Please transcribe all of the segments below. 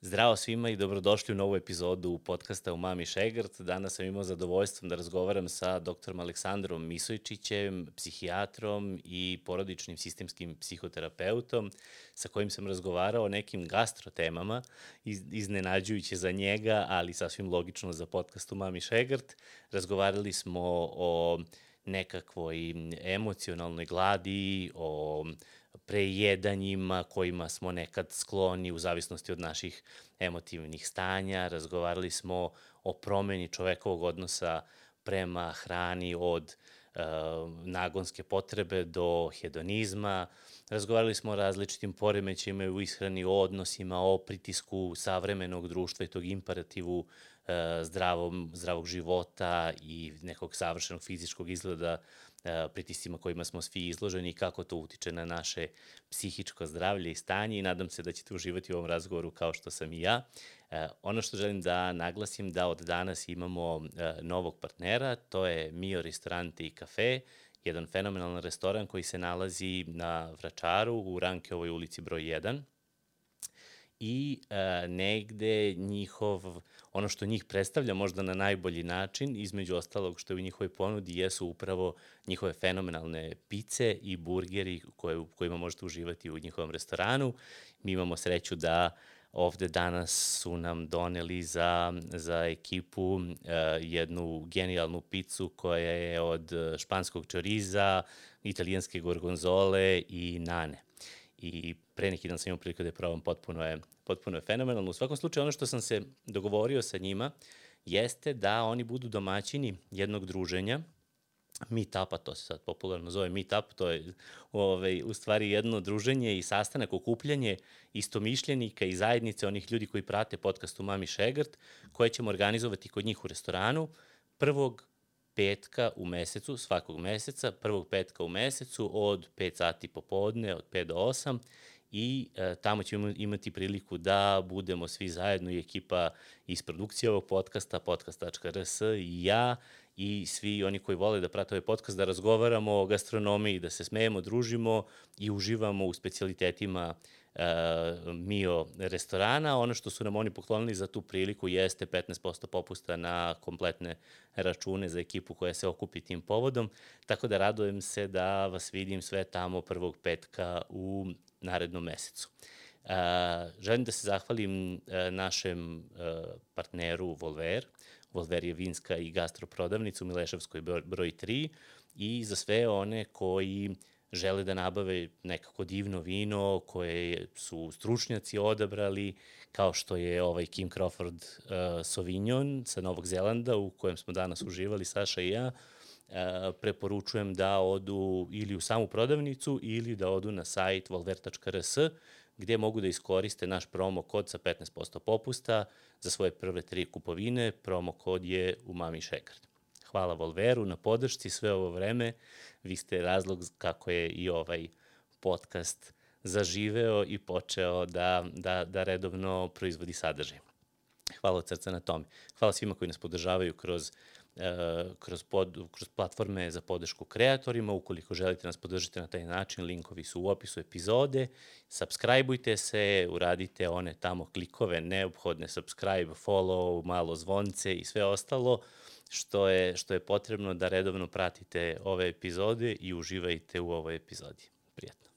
Zdravo svima i dobrodošli u novu epizodu podcasta u Mami Šegrt. Danas sam imao zadovoljstvom da razgovaram sa doktorom Aleksandrom Misojčićem, psihijatrom i porodičnim sistemskim psihoterapeutom, sa kojim sam razgovarao o nekim gastrotemama, iznenađujuće za njega, ali sasvim logično za podcast u Mami Šegrt. Razgovarali smo o nekakvoj emocionalnoj gladi, o prejedanjima kojima smo nekad skloni u zavisnosti od naših emotivnih stanja. Razgovarali smo o promeni čovekovog odnosa prema hrani od e, nagonske potrebe do hedonizma. Razgovarali smo o različitim poremećima u ishrani, o odnosima, o pritisku savremenog društva i tog imperativu e, zdravom, zdravog života i nekog savršenog fizičkog izgleda pritiscima kojima smo svi izloženi i kako to utiče na naše psihičko zdravlje i stanje i nadam se da ćete uživati u ovom razgovoru kao što sam i ja. E, ono što želim da naglasim da od danas imamo e, novog partnera, to je Mio Restorante i Kafe, jedan fenomenalan restoran koji se nalazi na Vračaru u Rankeovoj ulici broj 1 i e, negde njihov, ono što njih predstavlja možda na najbolji način, između ostalog što je u njihovoj ponudi, jesu upravo njihove fenomenalne pice i burgeri koje, kojima možete uživati u njihovom restoranu. Mi imamo sreću da ovde danas su nam doneli za, za ekipu uh, jednu genijalnu picu koja je od španskog čoriza, italijanske gorgonzole i nane i pre neki dan sam imao priliku da je probam, potpuno je, potpuno je fenomenalno. U svakom slučaju, ono što sam se dogovorio sa njima jeste da oni budu domaćini jednog druženja, Meetupa, to se sad popularno zove Meetup, to je ovaj, u stvari jedno druženje i sastanak, okupljanje istomišljenika i zajednice onih ljudi koji prate podcast u Mami Šegrt, koje ćemo organizovati kod njih u restoranu prvog petka u mesecu, svakog meseca, prvog petka u mesecu od 5 sati popodne, od 5 do 8 i e, tamo ćemo imati priliku da budemo svi zajedno i ekipa iz produkcije ovog podcasta, podcast.rs i ja i svi oni koji vole da prate ovaj podcast, da razgovaramo o gastronomiji, da se smejemo, družimo i uživamo u specialitetima Mio restorana. Ono što su nam oni poklonili za tu priliku jeste 15% popusta na kompletne račune za ekipu koja se okupi tim povodom, tako da radujem se da vas vidim sve tamo prvog petka u narednom mesecu. Uh, želim da se zahvalim uh, našem partneru Volver. Volver je vinska i gastroprodavnica u Mileševskoj broj 3 i za sve one koji uh, žele da nabave nekako divno vino koje su stručnjaci odabrali, kao što je ovaj Kim Crawford uh, Sauvignon sa Novog Zelanda u kojem smo danas uživali Saša i ja, uh, preporučujem da odu ili u samu prodavnicu ili da odu na sajt volver.rs gde mogu da iskoriste naš promo kod sa 15% popusta za svoje prve tri kupovine. Promo kod je u Mami Šekard. Hvala Volveru na podršci sve ovo vreme. Vi ste razlog kako je i ovaj podcast zaživeo i počeo da, da, da redovno proizvodi sadržaj. Hvala od srca na tome. Hvala svima koji nas podržavaju kroz e, kroz, pod, kroz platforme za podršku kreatorima. Ukoliko želite nas podržati na taj način, linkovi su u opisu epizode. Subscribeujte se, uradite one tamo klikove neophodne, subscribe, follow, malo zvonce i sve ostalo što je, što je potrebno da redovno pratite ove epizode i uživajte u ovoj epizodi. Prijatno.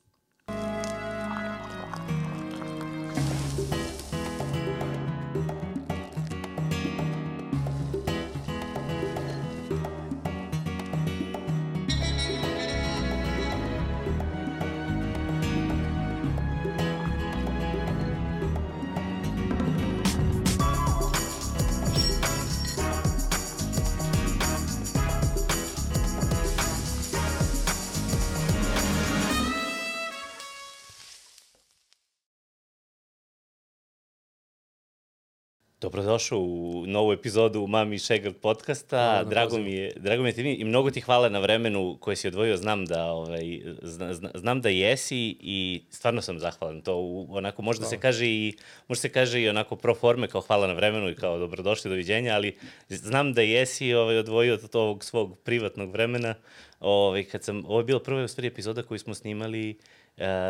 Dobrodošao u novu epizodu Mami Šegard podcasta. Hvala, drago mi je, drago mi je ti i mnogo ti hvala na vremenu koje si odvojio. Znam da ovaj zna, zna, znam da jesi i stvarno sam zahvalan. To onako može da se kaže i može se kaže i onako pro forme kao hvala na vremenu i kao dobrodošli doviđenja, ali znam da jesi ovaj odvojio od ovog svog privatnog vremena. Ovaj kad sam ovo je bila prva stvari epizoda koju smo snimali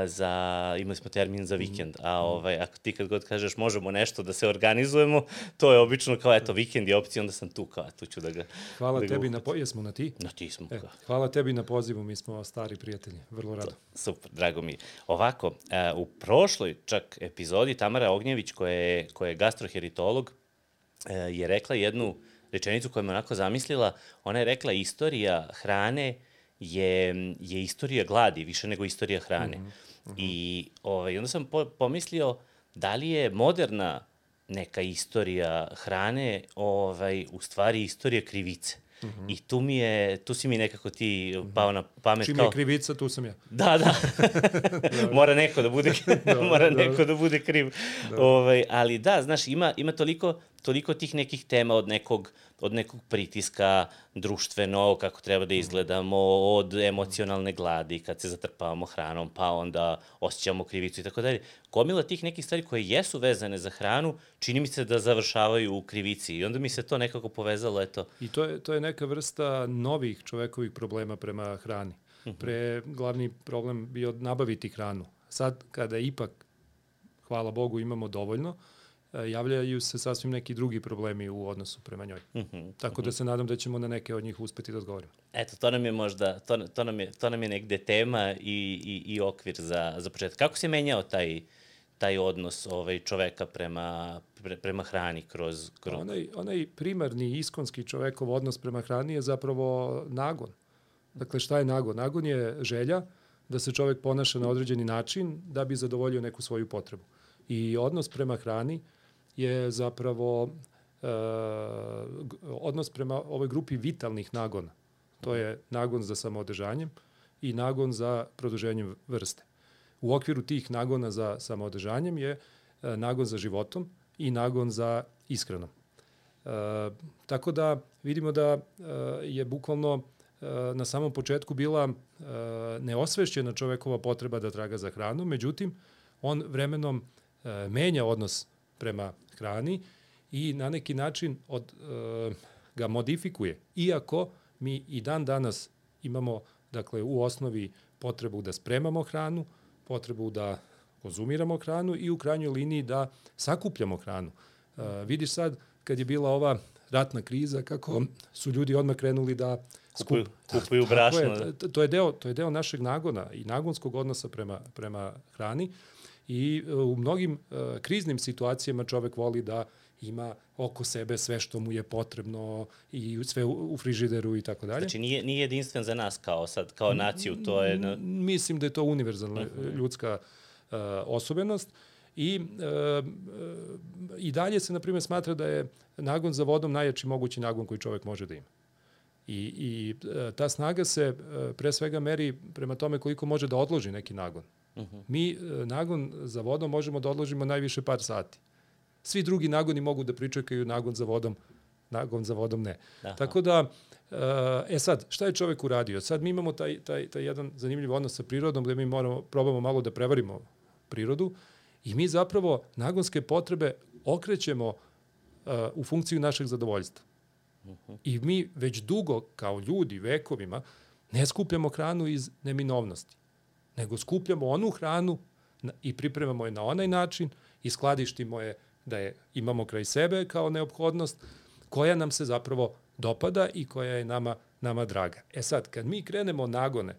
za, imali smo termin za vikend, a ovaj, ako ti kad god kažeš možemo nešto da se organizujemo, to je obično kao eto vikend je opcija, onda sam tu kao tu ću da ga Hvala da ga tebi na po... Jesmo na ti? Na ti smo. E, kao. hvala tebi na pozivu, mi smo stari prijatelji, vrlo rado. Super, drago mi. Ovako, e, u prošloj čak epizodi Tamara Ognjević, koja je, koja je gastroheritolog, e, je rekla jednu rečenicu koju me onako zamislila. Ona je rekla istorija hrane je, je istorija gladi, više nego istorija hrane. Mm -hmm. I ovaj, onda sam po, pomislio da li je moderna neka istorija hrane ovaj, u stvari istorija krivice. Mm -hmm. I tu mi je, tu si mi nekako ti pao na pamet Čim kao... je krivica, tu sam ja. Da, da. mora neko da bude, mora neko da bude kriv. Ovaj, ali da, znaš, ima, ima toliko, toliko tih nekih tema od nekog, od nekog pritiska društveno, kako treba da izgledamo, od emocionalne gladi kad se zatrpavamo hranom, pa onda osjećamo krivicu i tako dalje. Gomila tih nekih stvari koje jesu vezane za hranu, čini mi se da završavaju u krivici i onda mi se to nekako povezalo, eto. I to je, to je neka vrsta novih čovekovih problema prema hrani. Pre glavni problem bio nabaviti hranu. Sad, kada ipak, hvala Bogu, imamo dovoljno, e, javljaju se sasvim neki drugi problemi u odnosu prema njoj. Uh -huh, Tako da se nadam da ćemo na neke od njih uspeti da odgovorimo. Eto, to nam je možda, to, to, nam, je, to nam je negde tema i, i, i okvir za, za početak. Kako se menjao taj, taj odnos ovaj, čoveka prema, pre, prema hrani kroz... kroz... Onaj, onaj primarni iskonski čovekov odnos prema hrani je zapravo nagon. Dakle, šta je nagon? Nagon je želja da se čovek ponaša na određeni način da bi zadovoljio neku svoju potrebu. I odnos prema hrani je zapravo e, odnos prema ovoj grupi vitalnih nagona. To je nagon za samoodržanjem i nagon za produženjem vrste. U okviru tih nagona za samoodržanjem je e, nagon za životom i nagon za ishranom. E, tako da vidimo da e, je bukvalno na samom početku bila neosvešćena čovekova potreba da traga za hranom, međutim, on vremenom menja odnos prema hrani i na neki način od, ga modifikuje. Iako mi i dan danas imamo dakle, u osnovi potrebu da spremamo hranu, potrebu da konzumiramo hranu i u krajnjoj liniji da sakupljamo hranu. Uh, vidiš sad, kad je bila ova ratna kriza, kako su ljudi odmah krenuli da kupuju, kupuju brašno. Je, to, je deo, to je deo našeg nagona i nagonskog odnosa prema, prema hrani i u mnogim uh, kriznim situacijama čovek voli da ima oko sebe sve što mu je potrebno i sve u, frižideru i tako dalje. Znači nije, nije jedinstven za nas kao sad, kao naciju, to je... Na... Mislim da je to univerzalna uh -huh. ljudska uh, osobenost. I, uh, I dalje se, na primjer, smatra da je nagon za vodom najjači mogući nagon koji čovek može da ima. I, i ta snaga se pre svega meri prema tome koliko može da odloži neki nagon. Uh -huh. Mi nagon za vodom možemo da odložimo najviše par sati. Svi drugi nagoni mogu da pričekaju nagon za vodom, nagon za vodom ne. Aha. Tako da, e sad, šta je čovek uradio? Sad mi imamo taj, taj, taj jedan zanimljiv odnos sa prirodom gde mi moramo, probamo malo da prevarimo prirodu i mi zapravo nagonske potrebe okrećemo uh, u funkciju našeg zadovoljstva. Uh -huh. I mi već dugo, kao ljudi, vekovima, ne skupljamo hranu iz neminovnosti, nego skupljamo onu hranu i pripremamo je na onaj način i skladištimo je da je imamo kraj sebe kao neophodnost, koja nam se zapravo dopada i koja je nama, nama draga. E sad, kad mi krenemo nagone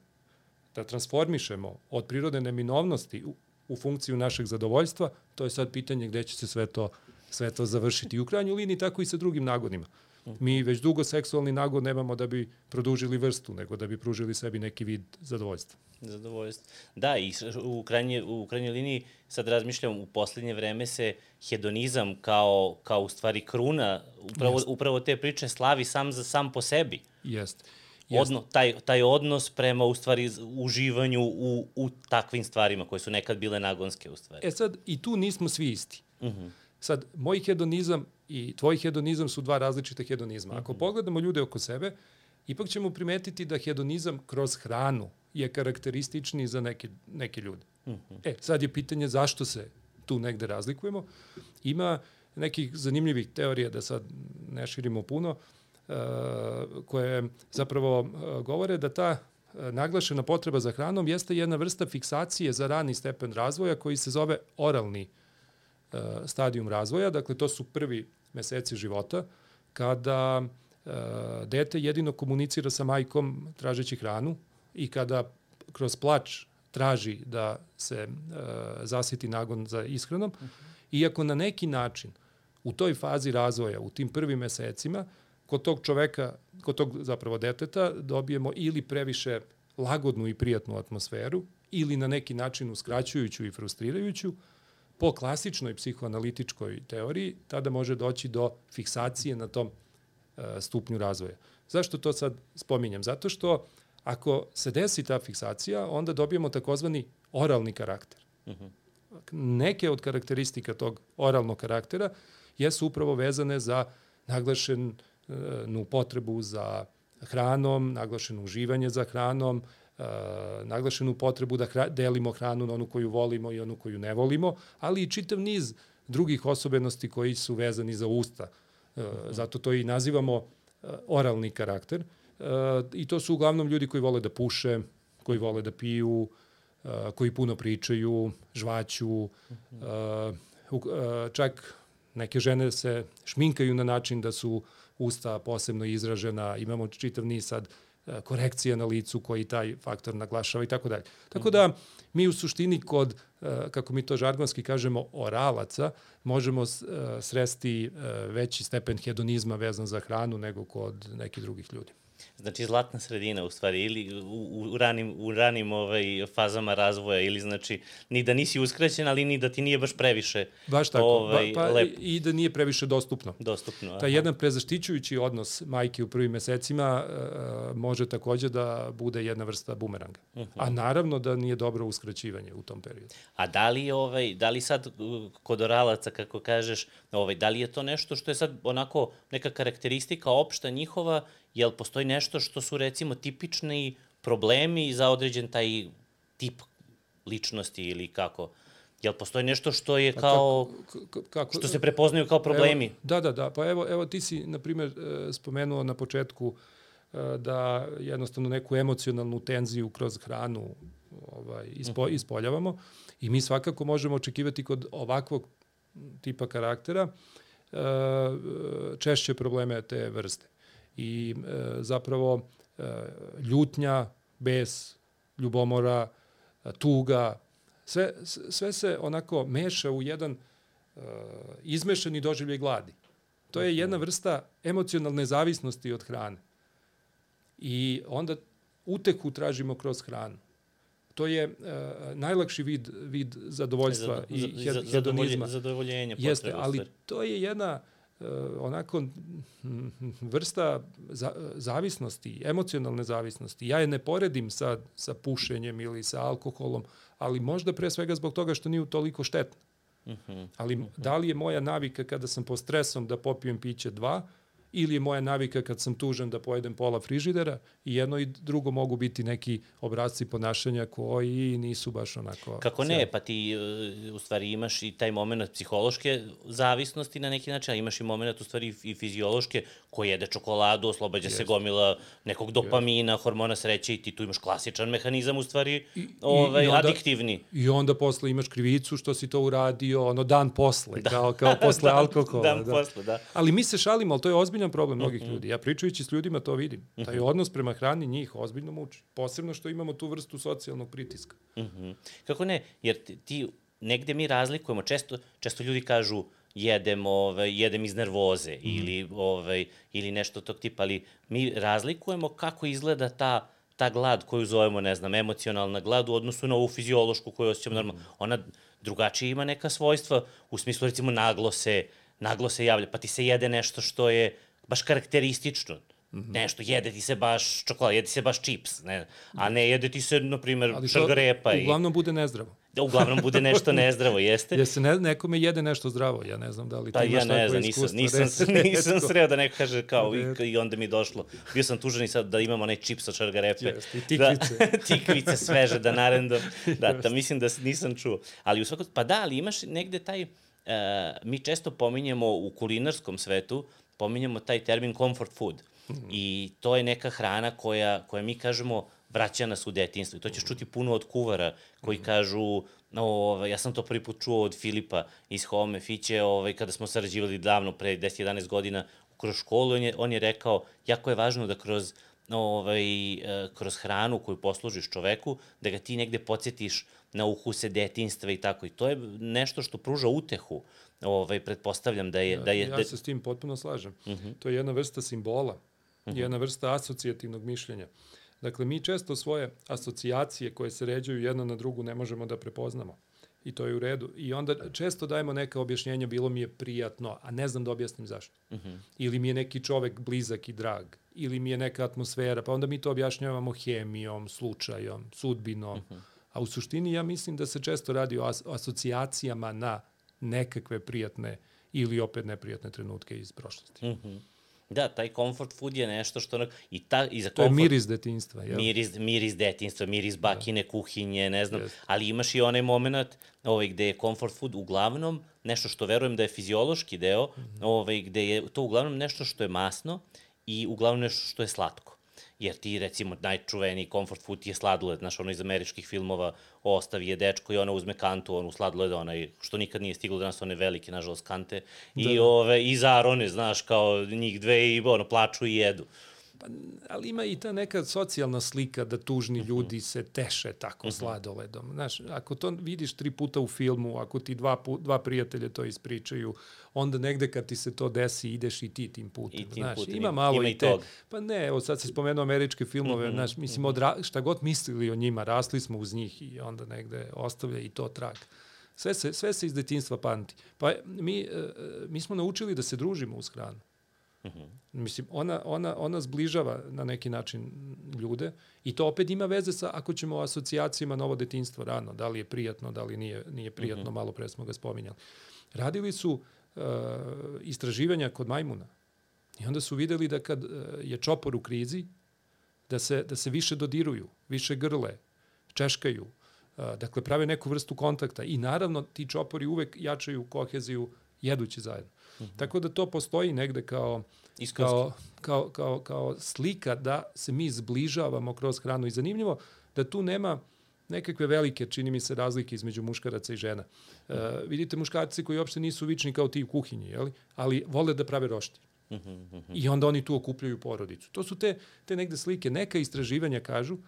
da transformišemo od prirodne neminovnosti u, u funkciju našeg zadovoljstva, to je sad pitanje gde će se sve to, sve to završiti. I u krajnjoj liniji tako i sa drugim nagonima. Mi već dugo seksualni nagon nemamo da bi produžili vrstu, nego da bi pružili sebi neki vid zadovoljstva. Zadovoljstvo. Da, i u, krajnje, u krajnjoj liniji sad razmišljam, u poslednje vreme se hedonizam kao, kao u stvari kruna upravo, Jest. upravo te priče slavi sam za sam po sebi. Jeste. Odno, taj, taj odnos prema u stvari uživanju u, u takvim stvarima koje su nekad bile nagonske u stvari. E sad, i tu nismo svi isti. Uh mhm. -huh. Sad, moj hedonizam i tvoj hedonizam su dva različite hedonizma. Ako -hmm. pogledamo ljude oko sebe, ipak ćemo primetiti da hedonizam kroz hranu je karakteristični za neke, neke ljude. Mm -hmm. E, sad je pitanje zašto se tu negde razlikujemo. Ima nekih zanimljivih teorija, da sad ne širimo puno, uh, koje zapravo uh, govore da ta naglašena potreba za hranom jeste jedna vrsta fiksacije za rani stepen razvoja koji se zove oralni e, stadijum razvoja. Dakle, to su prvi meseci života kada e, dete jedino komunicira sa majkom tražeći hranu i kada kroz plač traži da se e, zasiti nagon za ishranom, uh -huh. iako na neki način u toj fazi razvoja, u tim prvim mesecima, kod tog čoveka, kod tog zapravo deteta dobijemo ili previše lagodnu i prijatnu atmosferu ili na neki način uskraćujuću i frustrirajuću, po klasičnoj psihoanalitičkoj teoriji, tada može doći do fiksacije na tom e, stupnju razvoja. Zašto to sad spominjem? Zato što ako se desi ta fiksacija, onda dobijemo takozvani oralni karakter. Uh -huh. Neke od karakteristika tog oralnog karaktera jesu upravo vezane za naglašenu potrebu za hranom, naglašeno uživanje za hranom, naglašenu potrebu da hra, delimo hranu na onu koju volimo i onu koju ne volimo, ali i čitav niz drugih osobenosti koji su vezani za usta. Zato to i nazivamo oralni karakter. I to su uglavnom ljudi koji vole da puše, koji vole da piju, koji puno pričaju, žvaću, čak neke žene se šminkaju na način da su usta posebno izražena, imamo čitav niz sad e, korekcija na licu koji taj faktor naglašava i tako dalje. Tako da mi u suštini kod, e, kako mi to žargonski kažemo, oralaca, možemo e, sresti veći stepen hedonizma vezan za hranu nego kod nekih drugih ljudi. Znači zlatna sredina u stvari ili u, u ranim, u ranim ovaj, fazama razvoja ili znači ni da nisi uskraćen ali ni da ti nije baš previše baš tako. Ovaj, ba, pa, lep. I da nije previše dostupno. Dostupno. Taj jedan prezaštićujući odnos majke u prvim mesecima uh, može takođe da bude jedna vrsta bumeranga. Uh -huh. A naravno da nije dobro uskraćivanje u tom periodu. A da li, ovaj, da li sad kod oralaca, kako kažeš, ovaj, da li je to nešto što je sad onako neka karakteristika opšta njihova jel postoji nešto što su recimo tipični problemi za određen taj tip ličnosti ili kako? Jel postoji nešto što je kao, kako, kako, što se prepoznaju kao problemi? Evo, da, da, da. Pa evo, evo ti si, na primjer, e, spomenuo na početku e, da jednostavno neku emocionalnu tenziju kroz hranu ovaj, ispo, mhm. ispoljavamo i mi svakako možemo očekivati kod ovakvog tipa karaktera e, češće probleme te vrste i e, zapravo e, ljutnja, bes, ljubomora, e, tuga, sve, sve se onako meša u jedan e, izmešani doživljaj gladi. To je jedna vrsta emocionalne zavisnosti od hrane. I onda uteku tražimo kroz hranu. To je uh, najlakši vid, vid zadovoljstva Zado, i hedonizma. Zadovoljenje, Jeste, ali to je jedna uh, onako vrsta za, zavisnosti, emocionalne zavisnosti. Ja je ne poredim sa, sa pušenjem ili sa alkoholom, ali možda pre svega zbog toga što nije toliko štetna. Uh -huh. Ali -huh. da li je moja navika kada sam pod stresom da popijem piće dva ili je moja navika kad sam tužan da pojedem pola frižidera i jedno i drugo mogu biti neki obrazci ponašanja koji nisu baš onako... Kako ne, pa ti e, u stvari imaš i taj moment psihološke zavisnosti na neki način, a imaš i moment u stvari i fiziološke ko jede čokoladu, oslobađa Jest. se gomila nekog dopamina, Jest. hormona sreće i ti tu imaš klasičan mehanizam u stvari I, ovaj, i onda, adiktivni. I onda posle imaš krivicu što si to uradio, ono dan posle, da. kao, kao posle alkohola. dan da. posle, da. Ali mi se šalimo, ali to je ozbiljan problem mnogih mm -hmm. ljudi. Ja pričajući s ljudima to vidim. Mm -hmm. Taj odnos prema hrani njih ozbiljno muči. Posebno što imamo tu vrstu socijalnog pritiska. Mm -hmm. Kako ne? Jer ti, ti negde mi razlikujemo, često, često ljudi kažu jedem, ovaj, jedem iz nervoze mm. ili, ovaj, ili nešto tog tipa, ali mi razlikujemo kako izgleda ta, ta glad koju zovemo, ne znam, emocionalna glad u odnosu na ovu fiziološku koju osjećamo mm. normalno. Ona drugačije ima neka svojstva, u smislu recimo naglo se, naglo se javlja, pa ti se jede nešto što je baš karakteristično. Mm -hmm. Nešto, jede ti se baš čokolada, jede ti se baš čips, ne, a ne jede ti se, na primjer, šargarepa. I... Uglavnom bude nezdravo. Da, uglavnom bude nešto nezdravo, jeste. Jer se ne, nekome jede nešto zdravo, ja ne znam da li pa, ti imaš ja ne znam, nisam, nisam, nisam, sreo da neko kaže kao i, i onda mi došlo. Bio sam tužan i sad da imamo onaj čips od šargarepe. Jeste, i tikvice. Da, tikvice sveže, da narendam. Da, da, mislim da nisam čuo. Ali u svakom, pa da, ali imaš negde taj, uh, mi često pominjemo u kulinarskom svetu, pominjamo taj termin comfort food. Mm -hmm. I to je neka hrana koja, koja mi kažemo vraća nas u detinstvo. I to ćeš čuti puno od kuvara koji mm -hmm. kažu, no, ovaj, ja sam to prvi put čuo od Filipa iz Home Fiće, ovaj, kada smo sarađivali davno, pre 10-11 godina, kroz školu, on je, on je rekao, jako je važno da kroz ovaj, e, kroz hranu koju poslužiš čoveku, da ga ti negde podsjetiš na uhuse detinstva i tako. I to je nešto što pruža utehu. Ovaj, pretpostavljam da je... Ja, da je ja da... se s tim potpuno slažem. Uh mhm. -huh. To je jedna vrsta simbola, uh mhm. -huh. jedna vrsta asocijativnog mišljenja. Dakle, mi često svoje asocijacije koje se ređaju jedna na drugu ne možemo da prepoznamo. I to je u redu. I onda često dajemo neka objašnjenja, bilo mi je prijatno, a ne znam da objasnim zašto. Uh mhm. -huh. Ili mi je neki čovek blizak i drag. Ili mi je neka atmosfera, pa onda mi to objašnjavamo hemijom, slučajom, sudbinom. Uh -huh. A u suštini ja mislim da se često radi o as asocijacijama na nekakve prijatne ili opet neprijatne trenutke iz prošlosti. Uh -huh. Da, taj comfort food je nešto što... I, ta, i za to comfort, je miris detinstva. Jel? Miris, miris detinstva, miris da. bakine, da. kuhinje, ne znam. Yes. Ali imaš i onaj moment ovaj, gde je comfort food uglavnom nešto što verujem da je fiziološki deo, mm -hmm. ovaj, gde je to uglavnom nešto što je masno i uglavnom nešto što je slatko jer ti recimo najčuveniji comfort food je sladoled, znaš, ono iz američkih filmova ostavi je dečko i ona uzme kantu, onu sladoled, onaj, što nikad nije stiglo danas, one velike, nažalost, kante, da, i, da. ove, i zarone, znaš, kao njih dve i ono, plaču i jedu. Pa, ali ima i ta neka socijalna slika da tužni mhm. ljudi se teše tako uh mhm. -huh. sladoledom. Znaš, ako to vidiš tri puta u filmu, ako ti dva, dva prijatelja to ispričaju, onda negde kad ti se to desi, ideš i ti tim putem. I tim znaš, putem. Ima malo ima i te... Tog. Pa ne, evo sad si spomenuo američke filmove, uh mhm, -huh. znaš, mislim, od, šta god mislili o njima, rasli smo uz njih i onda negde ostavlja i to trag. Sve se, sve se iz detinstva pamti. Pa mi, e, e, mi smo naučili da se družimo uz hranu. Uh -huh. Mislim, ona, ona, ona zbližava na neki način ljude i to opet ima veze sa, ako ćemo o asocijacijama novo detinstvo rano, da li je prijatno, da li nije, nije prijatno, uh -huh. malo pre smo ga spominjali. Radili su uh, istraživanja kod majmuna i onda su videli da kad uh, je čopor u krizi, da se, da se više dodiruju, više grle, češkaju, uh, dakle prave neku vrstu kontakta i naravno ti čopori uvek jačaju koheziju jedući zajedno. -hmm. Tako da to postoji negde kao, kao, kao, kao, kao slika da se mi zbližavamo kroz hranu. I zanimljivo da tu nema nekakve velike, čini mi se, razlike između muškaraca i žena. Uh, vidite muškarci koji uopšte nisu vični kao ti u kuhinji, jeli? ali vole da prave roštilj. Mm -hmm. I onda oni tu okupljaju porodicu. To su te, te negde slike. Neka istraživanja kažu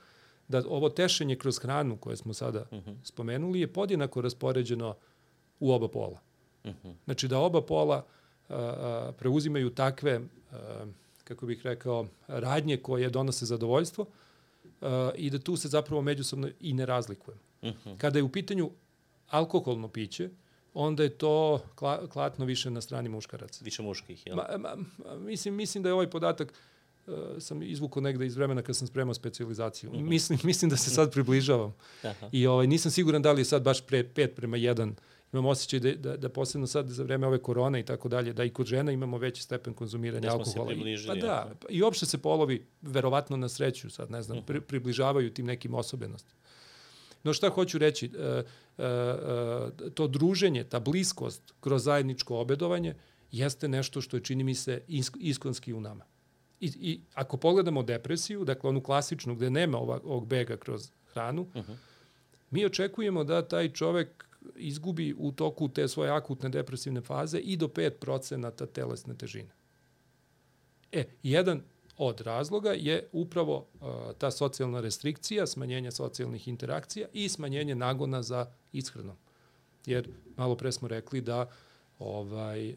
da ovo tešenje kroz hranu koje smo sada -hmm. spomenuli je podjednako raspoređeno u oba pola. -hmm. Znači da oba pola preuzimaju takve, kako bih rekao, radnje koje donose zadovoljstvo i da tu se zapravo međusobno i ne razlikujemo. Uh mhm. -huh. Kada je u pitanju alkoholno piće, onda je to klatno više na strani muškaraca. Više muških, jel? Ma, ma, mislim, mislim da je ovaj podatak uh, sam izvukao negde iz vremena kad sam spremao specializaciju. Mhm. -huh. mislim, mislim da se sad približavam. Aha. I ovaj, nisam siguran da li je sad baš pre, pet prema jedan imam osjećaj da, da, da posebno sad za vreme ove korone i tako dalje, da i kod žena imamo veći stepen konzumiranja da alkohola. I, pa da, pa, i uopšte se polovi, verovatno na sreću, sad ne znam, pri, približavaju tim nekim osobenostima. No šta hoću reći, e, e, e, to druženje, ta bliskost kroz zajedničko obedovanje jeste nešto što je, čini mi se, iskonski u nama. I, I ako pogledamo depresiju, dakle onu klasičnu gde nema ovog bega kroz hranu, uh -huh. mi očekujemo da taj čovek izgubi u toku te svoje akutne depresivne faze i do 5% telesne težine. E, jedan od razloga je upravo uh, ta socijalna restrikcija, smanjenje socijalnih interakcija i smanjenje nagona za ishranom. Jer malo pre smo rekli da ovaj uh,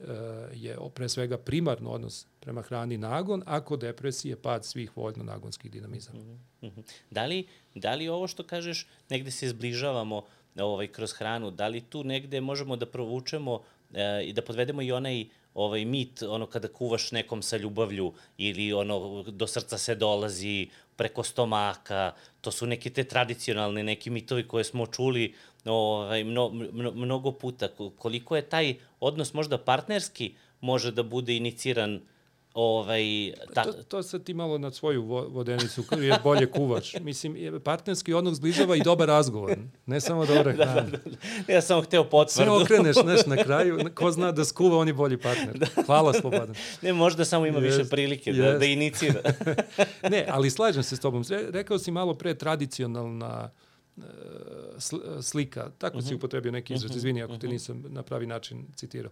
je pre svega primarno odnos prema hrani nagon, ako depresije pad svih voljno-nagonskih dinamizama. Mm -hmm. Da li, da li ovo što kažeš, negde se zbližavamo ovaj, kroz hranu, da li tu negde možemo da provučemo e, i da podvedemo i onaj ovaj mit, ono kada kuvaš nekom sa ljubavlju ili ono do srca se dolazi preko stomaka, to su neke te tradicionalne neki mitovi koje smo čuli ovaj, mno, mno, mnogo puta. Koliko je taj odnos možda partnerski može da bude iniciran Ovaj, ta... to, to sad ti malo na svoju vodenicu, jer bolje kuvaš. Mislim, partnerski odnos zbližava i dobar razgovor, ne samo dobra hrana. da, da, da. Ja sam hteo potvrdu. Sve okreneš, neš, na kraju, ko zna da skuva, on je bolji partner. Da. Hvala, Slobodan. Ne, možda samo ima yes, više prilike yes. da, da inicira. ne, ali slažem se s tobom. Rekao si malo pre tradicionalna e, slika, tako uh -huh. si mhm. upotrebio neki izraz, uh -huh. izvini ako te mhm. nisam na pravi način citirao.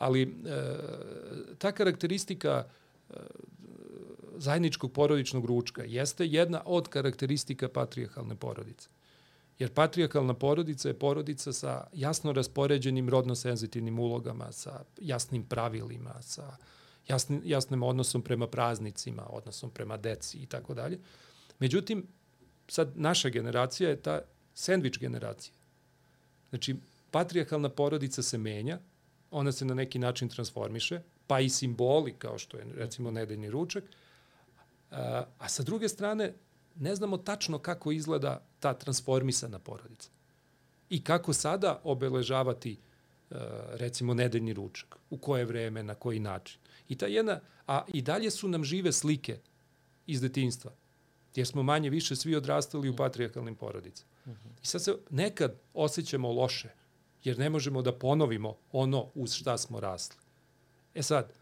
Ali e, ta karakteristika e, zajedničkog porodičnog ručka jeste jedna od karakteristika patrijarhalne porodice. Jer patrijarhalna porodica je porodica sa jasno raspoređenim rodno-senzitivnim ulogama, sa jasnim pravilima, sa jasnim, jasnim odnosom prema praznicima, odnosom prema deci i tako dalje. Međutim, sad naša generacija je ta sandvič generacija. Znači, patrijarhalna porodica se menja, ona se na neki način transformiše, pa i simboli kao što je recimo nedeljni ručak, a, a sa druge strane ne znamo tačno kako izgleda ta transformisana porodica i kako sada obeležavati recimo nedeljni ručak, u koje vreme, na koji način. I ta jedna, a i dalje su nam žive slike iz detinstva, jer smo manje više svi odrastali u patrijarkalnim porodicama. I sad se nekad osjećamo loše, jer ne možemo da ponovimo ono uz šta smo rasli. E sad,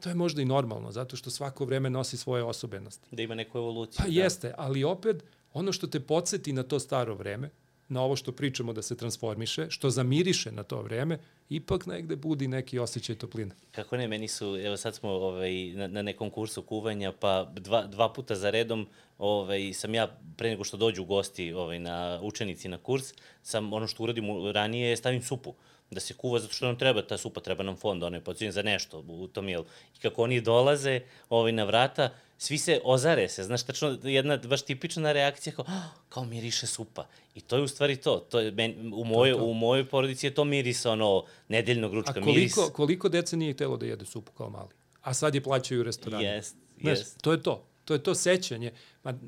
to je možda i normalno, zato što svako vreme nosi svoje osobenosti. Da ima neku evoluciju. Pa da. jeste, ali opet, ono što te podsjeti na to staro vreme, na ovo što pričamo da se transformiše, što zamiriše na to vreme, ipak negde budi neki osjećaj topline. Kako ne, meni su, evo sad smo ovaj, na, na nekom kursu kuvanja, pa dva, dva puta za redom ovaj, sam ja, pre nego što dođu gosti ovaj, na učenici na kurs, sam ono što uradim ranije, stavim supu da se kuva zato što nam treba ta supa, treba nam fond, ono je za nešto u tom jelu. I kako oni dolaze ovaj, na vrata, svi se ozare se, znaš, tačno jedna baš tipična reakcija kao, oh, kao miriše supa. I to je u stvari to. to je, men, u, mojoj, to, to. u mojoj porodici je to miris, ono, nedeljnog ručka. A koliko, miris... koliko dece nije htelo da jede supu kao mali? A sad je plaćaju u restoranu. Jest, znaš, jest. To je to. To je to sećanje. Ma,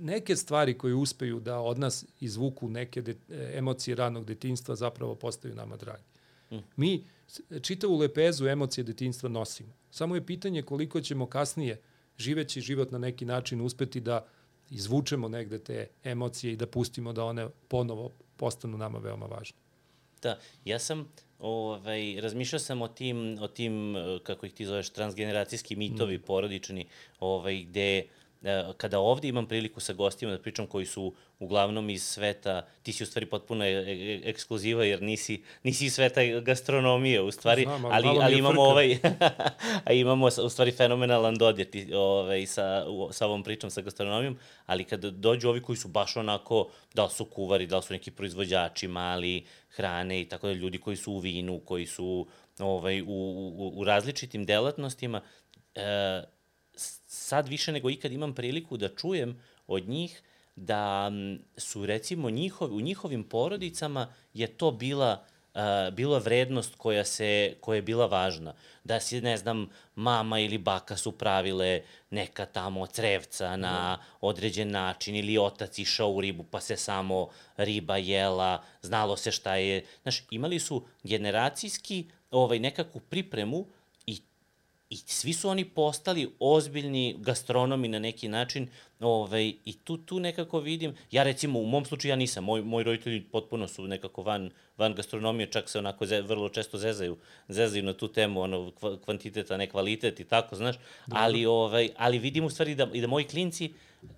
neke stvari koje uspeju da od nas izvuku neke de, emocije ranog detinstva zapravo postaju nama dragi. Mm. Mi čitavu lepezu emocije detinstva nosimo. Samo je pitanje koliko ćemo kasnije živeći život na neki način uspeti da izvučemo negde te emocije i da pustimo da one ponovo postanu nama veoma važne. Da, ja sam ovaj, razmišljao sam o tim, o tim, kako ih ti zoveš, transgeneracijski mitovi mm. porodični, ovaj, gde E, kada ovde imam priliku sa gostima da pričam koji su uglavnom iz sveta, ti si u stvari potpuno e, e, ekskluziva jer nisi, nisi iz sveta gastronomije u stvari, Znam, ali, ali imamo frka. ovaj, a imamo u stvari fenomenalan dodir ti, ovaj, sa, sa ovom pričom sa gastronomijom, ali kada dođu ovi koji su baš onako, da li su kuvari, da li su neki proizvođači mali hrane i tako da ljudi koji su u vinu, koji su ovaj, u, u, u različitim delatnostima, e, sad više nego ikad imam priliku da čujem od njih da su recimo njihov, u njihovim porodicama je to bila uh, bila vrednost koja se koja je bila važna da se ne znam mama ili baka su pravile neka tamo crevca na da. određen način ili otac išao u ribu pa se samo riba jela znalo se šta je znaš imali su generacijski ovaj nekakvu pripremu I svi su oni postali ozbiljni gastronomi na neki način ovaj, i tu, tu nekako vidim, ja recimo u mom slučaju ja nisam, moj, moji roditelji potpuno su nekako van, van gastronomije, čak se onako ze, vrlo često zezaju, zezaju na tu temu, ono, kvantitet, a ne kvalitet i tako, znaš, ali, ovaj, ali vidim u stvari da, i da moji klinci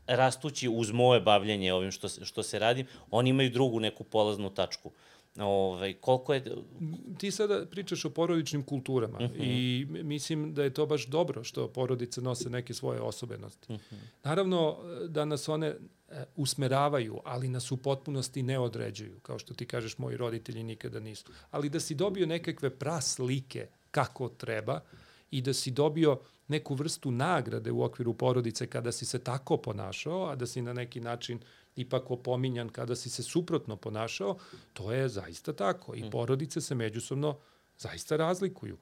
rastući uz moje bavljanje ovim što, što se radim, oni imaju drugu neku polaznu tačku. Ovaj, koliko je... Ti sada pričaš o porodičnim kulturama uh mhm. -huh. i mislim da je to baš dobro što porodice nose neke svoje osobenosti. Uh mhm. -huh. Naravno da nas one e, usmeravaju, ali nas u potpunosti ne određuju, kao što ti kažeš, moji roditelji nikada nisu. Ali da si dobio nekakve praslike kako treba i da si dobio neku vrstu nagrade u okviru porodice kada si se tako ponašao, a da si na neki način ipak opominjan kada si se suprotno ponašao, to je zaista tako. I mm. porodice se međusobno zaista razlikuju.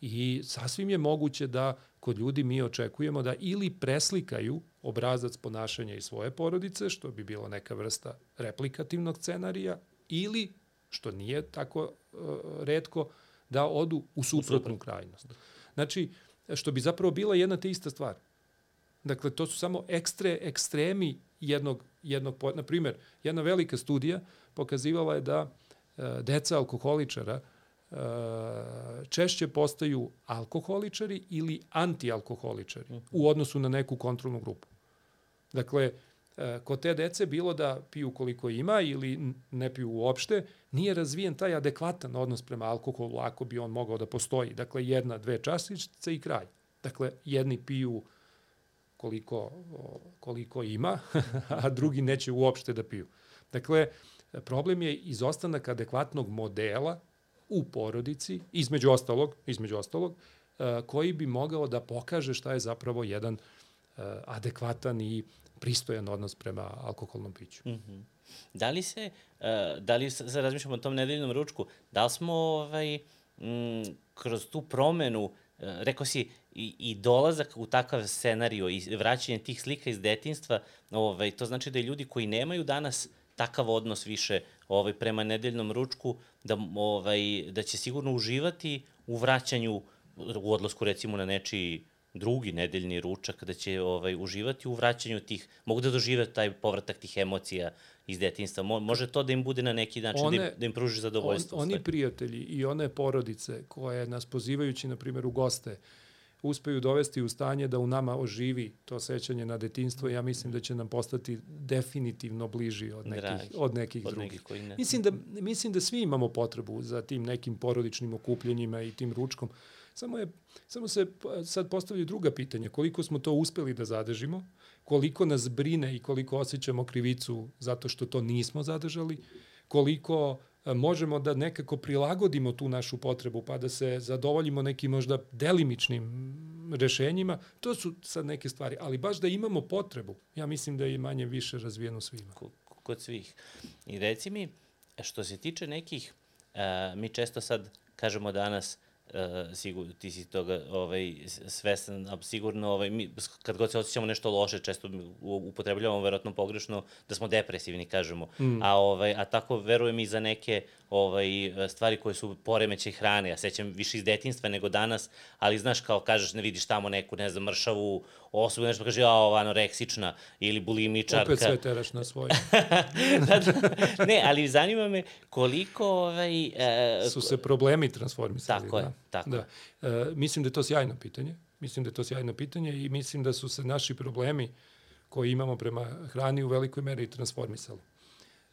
I sasvim je moguće da kod ljudi mi očekujemo da ili preslikaju obrazac ponašanja iz svoje porodice, što bi bilo neka vrsta replikativnog scenarija, ili, što nije tako uh, redko, da odu u suprotnu krajnost. Znači, što bi zapravo bila jedna te ista stvar. Dakle, to su samo ekstre, ekstremi jednog, jednog, na primjer, jedna velika studija pokazivala je da e, deca alkoholičara e, češće postaju alkoholičari ili antialkoholičari u odnosu na neku kontrolnu grupu. Dakle, kod te dece bilo da piju koliko ima ili ne piju uopšte, nije razvijen taj adekvatan odnos prema alkoholu ako bi on mogao da postoji. Dakle, jedna, dve čašice i kraj. Dakle, jedni piju koliko, koliko ima, a drugi neće uopšte da piju. Dakle, problem je izostanak adekvatnog modela u porodici, između ostalog, između ostalog, e, koji bi mogao da pokaže šta je zapravo jedan e, adekvatan i pristojan odnos prema alkoholnom piću. Mm -hmm. Da li se, e, da li se razmišljamo o tom nedeljnom ručku, da li smo ovaj, m, kroz tu promenu rekao si, i, i dolazak u takav scenario i vraćanje tih slika iz detinstva, ovaj, to znači da ljudi koji nemaju danas takav odnos više ovaj, prema nedeljnom ručku, da, ovaj, da će sigurno uživati u vraćanju, u odlasku recimo na nečiji drugi nedeljni ručak, da će ovaj, uživati u vraćanju tih, mogu da dožive taj povratak tih emocija iz detinstva. Mo, može to da im bude na neki način, one, da, im, da im pruži zadovoljstvo. On, oni prijatelji i one porodice koje nas pozivajući, na primjer, u goste, uspeju dovesti u stanje da u nama oživi to sećanje na detinstvo, ja mislim da će nam postati definitivno bliži od nekih, Dragi, od nekih od drugih. Nekih ne. Mislim, da, mislim da svi imamo potrebu za tim nekim porodičnim okupljenjima i tim ručkom. Samo, je, samo se sad postavlja druga pitanja. Koliko smo to uspeli da zadržimo, koliko nas brine i koliko osjećamo krivicu zato što to nismo zadržali, koliko možemo da nekako prilagodimo tu našu potrebu, pa da se zadovoljimo nekim možda delimičnim rešenjima, to su sad neke stvari. Ali baš da imamo potrebu, ja mislim da je manje više razvijeno svima. Kod svih. I reci mi, što se tiče nekih, uh, mi često sad kažemo danas, uh, sigurno, ti si toga ovaj, svestan, a sigurno ovaj, mi, kad god se osjećamo nešto loše, često upotrebljavamo verovatno pogrešno da smo depresivni, kažemo. Mm. A, ovaj, a tako verujem i za neke ovaj, stvari koje su poremećaj hrane. Ja sećam više iz detinstva nego danas, ali znaš kao kažeš ne vidiš tamo neku, ne znam, mršavu osobu, nešto pa kaže, ja, ova anoreksična ili bulimičarka. Opet sve teraš na svoje. da, da, ne, ali zanima me koliko... Ovaj, uh, su se problemi transformisali. Tako da. je, tako. Da. Uh, mislim da je to sjajno pitanje. Mislim da je to sjajno pitanje i mislim da su se naši problemi koji imamo prema hrani u velikoj meri transformisali.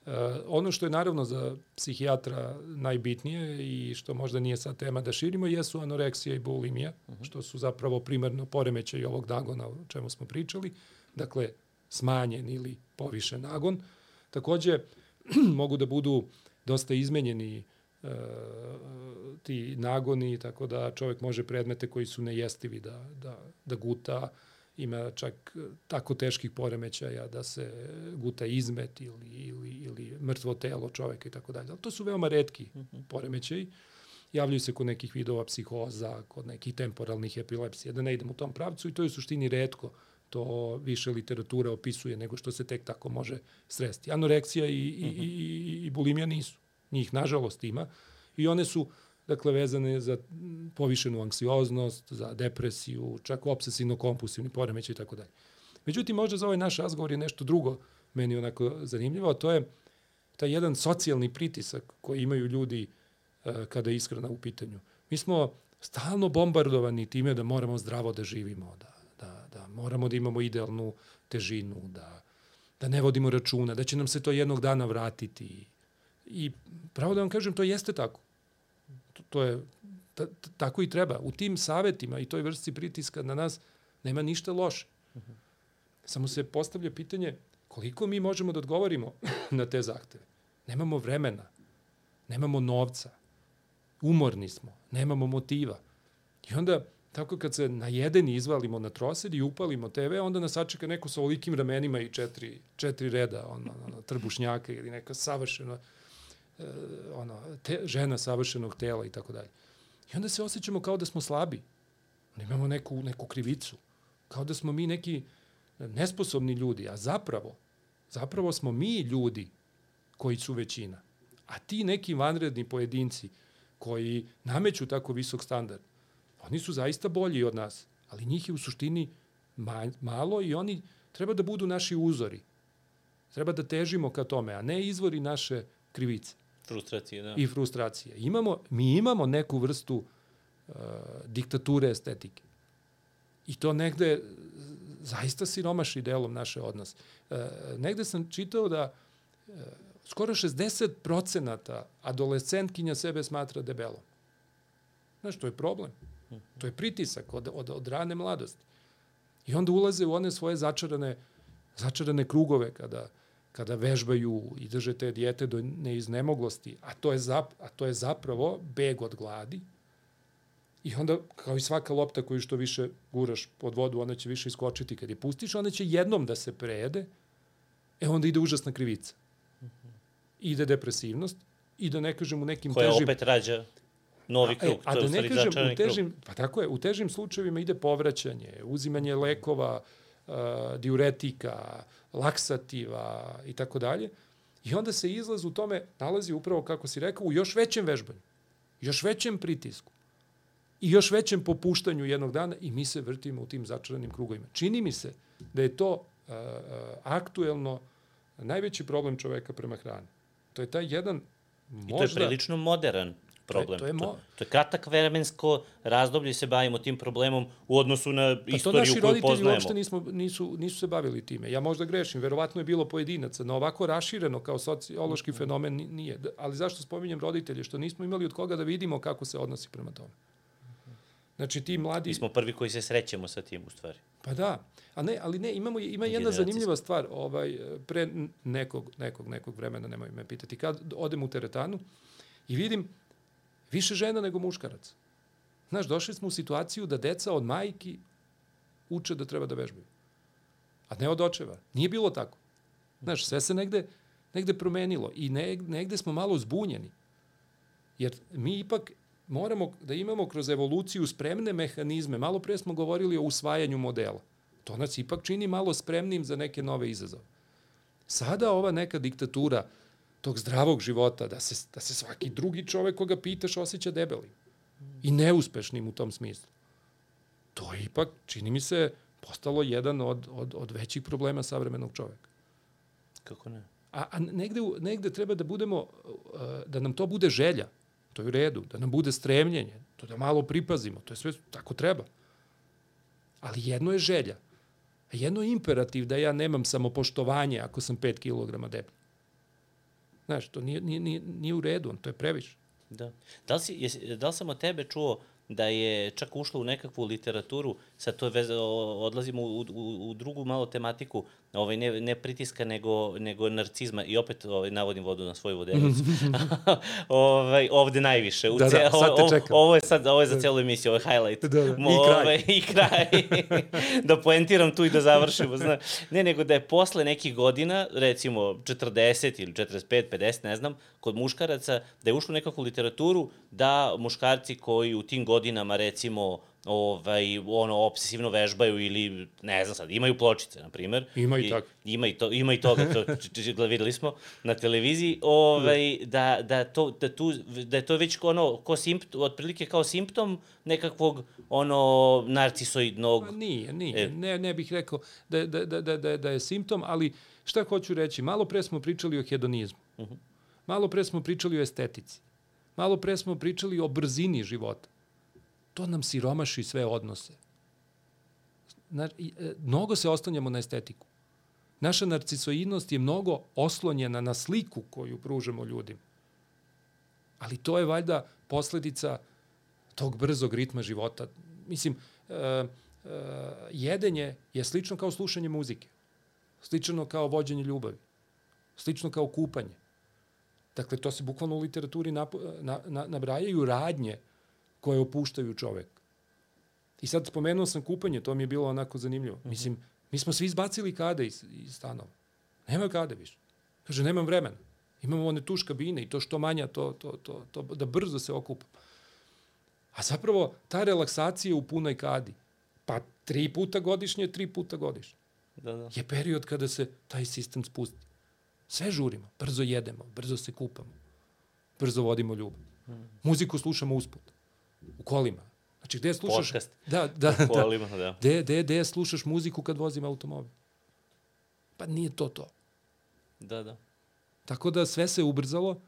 Uh, ono što je naravno za psihijatra najbitnije i što možda nije sad tema da širimo jesu anoreksija i bulimija, uh mhm. -huh. što su zapravo primarno poremećaj ovog nagona o čemu smo pričali, dakle smanjen ili povišen nagon. Takođe, mogu da budu dosta izmenjeni uh, ti nagoni, tako da čovek može predmete koji su nejestivi da, da, da guta, ima čak tako teških poremećaja da se guta izmet ili, ili, ili mrtvo telo čoveka i tako dalje. To su veoma redki mhm. poremećaji. Javljaju se kod nekih vidova psihoza, kod nekih temporalnih epilepsija, da ne idem u tom pravcu i to je u suštini redko. To više literatura opisuje nego što se tek tako može sresti. Anoreksija i, i, i, i, i bulimija nisu. Njih, nažalost, ima. I one su dakle vezane za povišenu anksioznost, za depresiju, čak obsesivno-kompulsivni poremećaj i tako dalje. Međutim, možda za ovaj naš razgovor je nešto drugo meni onako zanimljivo, a to je taj jedan socijalni pritisak koji imaju ljudi uh, kada je ishrana u pitanju. Mi smo stalno bombardovani time da moramo zdravo da živimo, da, da, da moramo da imamo idealnu težinu, da, da ne vodimo računa, da će nam se to jednog dana vratiti. I pravo da vam kažem, to jeste tako to, to je, ta, tako i treba. U tim savetima i toj vrsti pritiska na nas nema ništa loše. Samo se postavlja pitanje koliko mi možemo da odgovorimo na te zahteve. Nemamo vremena, nemamo novca, umorni smo, nemamo motiva. I onda, tako kad se najedeni izvalimo na trosed i upalimo TV, onda nas sačeka neko sa ovolikim ramenima i četiri, četiri reda, ono, ono, trbušnjaka ili neka savršena ono, te, žena savršenog tela i tako dalje. I onda se osjećamo kao da smo slabi. Da imamo neku, neku krivicu. Kao da smo mi neki nesposobni ljudi, a zapravo, zapravo smo mi ljudi koji su većina. A ti neki vanredni pojedinci koji nameću tako visok standard, Oni su zaista bolji od nas, ali njih je u suštini malo i oni treba da budu naši uzori. Treba da težimo ka tome, a ne izvori naše krivice. Frustracije, da. I frustracije. Imamo, mi imamo neku vrstu uh, diktature estetike. I to negde zaista siromaši delom naše odnose. Uh, negde sam čitao da uh, skoro 60% adolescentkinja sebe smatra debelom. Znaš, to je problem. To je pritisak od, od, od rane mladosti. I onda ulaze u one svoje začarane, začarane krugove kada, kada vežbaju i drže te dijete do neiznemoglosti, a to je, zap, a to je zapravo beg od gladi. I onda, kao i svaka lopta koju što više guraš pod vodu, ona će više iskočiti. Kad je pustiš, ona će jednom da se prejede, e onda ide užasna krivica. Ide depresivnost, i da ne kažem u nekim Koja težim... opet rađa novi krug. A, e, a da ne kažem, u težim, krug. pa tako je, u težim slučajevima ide povraćanje, uzimanje lekova, uh, diuretika, laksativa i tako dalje. I onda se izlaz u tome nalazi upravo, kako si rekao, u još većem vežbanju, još većem pritisku i još većem popuštanju jednog dana i mi se vrtimo u tim začaranim krugovima. Čini mi se da je to uh, aktuelno najveći problem čoveka prema hrani. To je taj jedan možda... I to je prilično modern problem. To je, to je, mo... to, to je kratak vremensko razdoblje se bavimo tim problemom u odnosu na pa istoriju koju poznajemo. To naši roditelji uopšte nismo, nisu, nisu se bavili time. Ja možda grešim, verovatno je bilo pojedinaca, na ovako rašireno kao sociološki mm fenomen nije. Ali zašto spominjem roditelje? Što nismo imali od koga da vidimo kako se odnosi prema tome. Znači ti mladi... Mi smo prvi koji se srećemo sa tim u stvari. Pa da. A ne, ali ne, imamo, ima jedna zanimljiva stvar. Ovaj, pre nekog, nekog, nekog vremena, nemoj me pitati, kad odem u teretanu i vidim Više žena nego muškaraca. Znaš, došli smo u situaciju da deca od majki uče da treba da vežbaju. A ne od očeva. Nije bilo tako. Znaš, sve se negde, negde promenilo i ne, negde smo malo zbunjeni. Jer mi ipak moramo da imamo kroz evoluciju spremne mehanizme. Malo pre smo govorili o usvajanju modela. To nas ipak čini malo spremnim za neke nove izazove. Sada ova neka diktatura tog zdravog života, da se, da se svaki drugi čovek koga pitaš osjeća debelim i neuspešnim u tom smislu. To je ipak, čini mi se, postalo jedan od, od, od većih problema savremenog čoveka. Kako ne? A, a negde, negde treba da budemo, uh, da nam to bude želja, to je u redu, da nam bude stremljenje, to da malo pripazimo, to je sve tako treba. Ali jedno je želja, a jedno je imperativ da ja nemam samopoštovanje ako sam 5 kg deblji. Znaš, to nije, nije, nije, nije u redu, to je previše. Da. Da li, si, jes, da li sam od tebe čuo da je čak ušlo u nekakvu literaturu, sad to veze, odlazimo u, u, u drugu malo tematiku, ovaj, ne, ne pritiska, nego, nego narcizma, i opet ovaj, navodim vodu na svoju vodenicu. ovaj, ovde najviše. U da, da, sad te čekam. Ovo je, sad, ovo je za celu emisiju, ovo je highlight. Da, da. I kraj. Ovaj, I kraj. da poentiram tu i da završimo. Zna. Ne, nego da je posle nekih godina, recimo 40 ili 45, 50, ne znam, kod muškaraca, da je ušlo nekakvu literaturu da muškarci koji u tim godinama, recimo, ovaj, ono, obsesivno vežbaju ili, ne znam sad, imaju pločice, na primer. Ima i tako. Ima i, to, ima i toga, to videli smo na televiziji, ovaj, da, da, to, da, tu, da je to već ono, ko simptom, otprilike kao simptom nekakvog ono, narcisoidnog... Pa nije, nije. E. Ne, ne bih rekao da, da, da, da, da, da je simptom, ali šta hoću reći, malo pre smo pričali o hedonizmu. Uh -huh. Malo pre smo pričali o estetici. Malo pre smo pričali o brzini života to nam siromaši sve odnose. Znači, mnogo se oslanjamo na estetiku. Naša narcisoidnost je mnogo oslonjena na sliku koju pružamo ljudima. Ali to je valjda posledica tog brzog ritma života. Mislim, uh, uh, jedenje je slično kao slušanje muzike. Slično kao vođenje ljubavi. Slično kao kupanje. Dakle, to se bukvalno u literaturi na, na, na, nabrajaju radnje koje opuštaju čovek. I sad spomenuo sam kupanje, to mi je bilo onako zanimljivo. Mm -hmm. Mislim, mi smo svi izbacili kade iz, iz stanova. Nema kade više. Kaže, nemam vremena. Imamo one tuš kabine i to što manja, to, to, to, to, da brzo se okupam. A zapravo, ta relaksacija u punoj kadi, pa tri puta godišnje, tri puta godišnje, da, da. je period kada se taj sistem spusti. Sve žurimo, brzo jedemo, brzo se kupamo, brzo vodimo ljubav. Mm. Muziku slušamo usput u kolima. Znači, gde slušaš... Podcast. Da, da, Na da. kolima, da. Gde, gde, gde slušaš muziku kad vozim automobil? Pa nije to to. Da, da. Tako da sve se ubrzalo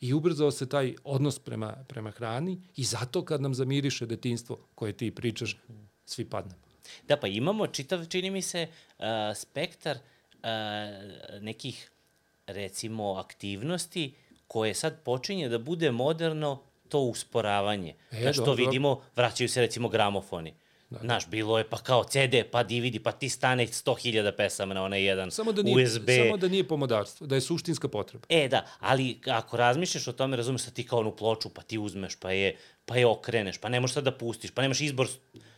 i ubrzao se taj odnos prema, prema hrani i zato kad nam zamiriše detinstvo koje ti pričaš, svi padnemo. Da, pa imamo čitav, čini mi se, uh, spektar uh, nekih, recimo, aktivnosti koje sad počinje da bude moderno to usporavanje. E, Znaš, to vidimo, vraćaju se recimo gramofoni. Da. Znaš, bilo je pa kao CD, pa DVD, pa ti stane 100.000 pesama na onaj jedan Samo da nije, USB. samo da nije pomodarstvo, da je suštinska potreba. E, da, ali ako razmišljaš o tome, razumeš da ti kao onu ploču, pa ti uzmeš, pa je, pa je okreneš, pa ne možeš sad da pustiš, pa nemaš izbor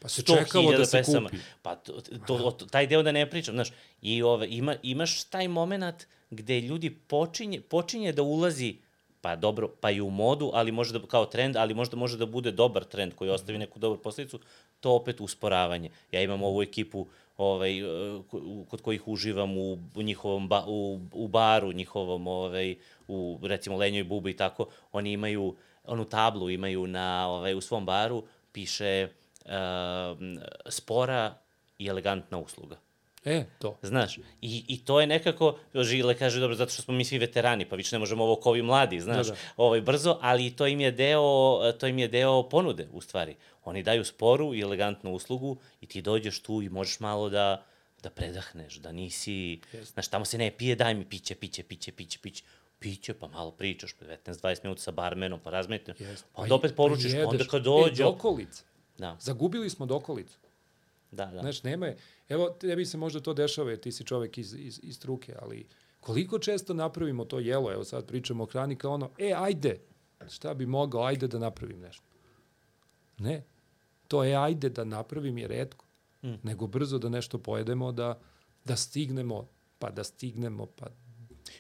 Pa se 100.000 čekalo da se pesama. kupi. Pa to, to, to, taj deo da ne pričam, znaš, i ove, ima, imaš taj moment gde ljudi počinje, počinje da ulazi pa dobro, pa i u modu, ali može da, kao trend, ali možda može da bude dobar trend koji ostavi neku dobru posledicu, to opet usporavanje. Ja imam ovu ekipu ovaj, e, ko- kod kojih uživam u, u njihovom ba, u, u baru, njihovom, ovaj, u recimo Lenjoj Buba i tako, oni imaju onu tablu imaju na, ovaj, u svom baru, piše uh, spora i elegantna usluga. E, to. Znaš, i, i to je nekako, Žile kaže, dobro, zato što smo mi svi veterani, pa više ne možemo ovo kao ovi mladi, znaš, Da, da. ovaj, brzo, ali to im je deo, to im je deo ponude, u stvari. Oni daju sporu i elegantnu uslugu i ti dođeš tu i možeš malo da, da predahneš, da nisi, znaš, tamo se ne pije, daj mi piće, piće, piće, piće, piće, piće, pa malo pričaš, 15-20 minuta sa barmenom, pa razmetneš, Jest. pa onda opet poručiš, pa jedeš. onda kad dođe, E, dokolica. da, Zagubili smo dokolicu. da, da. Znaš, nema je. Evo, tebi se možda to dešava jer ti si čovek iz, iz, iz struke, ali koliko često napravimo to jelo, evo sad pričamo o hrani kao ono, e, ajde, šta bi mogao, ajde da napravim nešto. Ne, to je ajde da napravim je redko, mm. nego brzo da nešto pojedemo, da, da stignemo, pa da stignemo, pa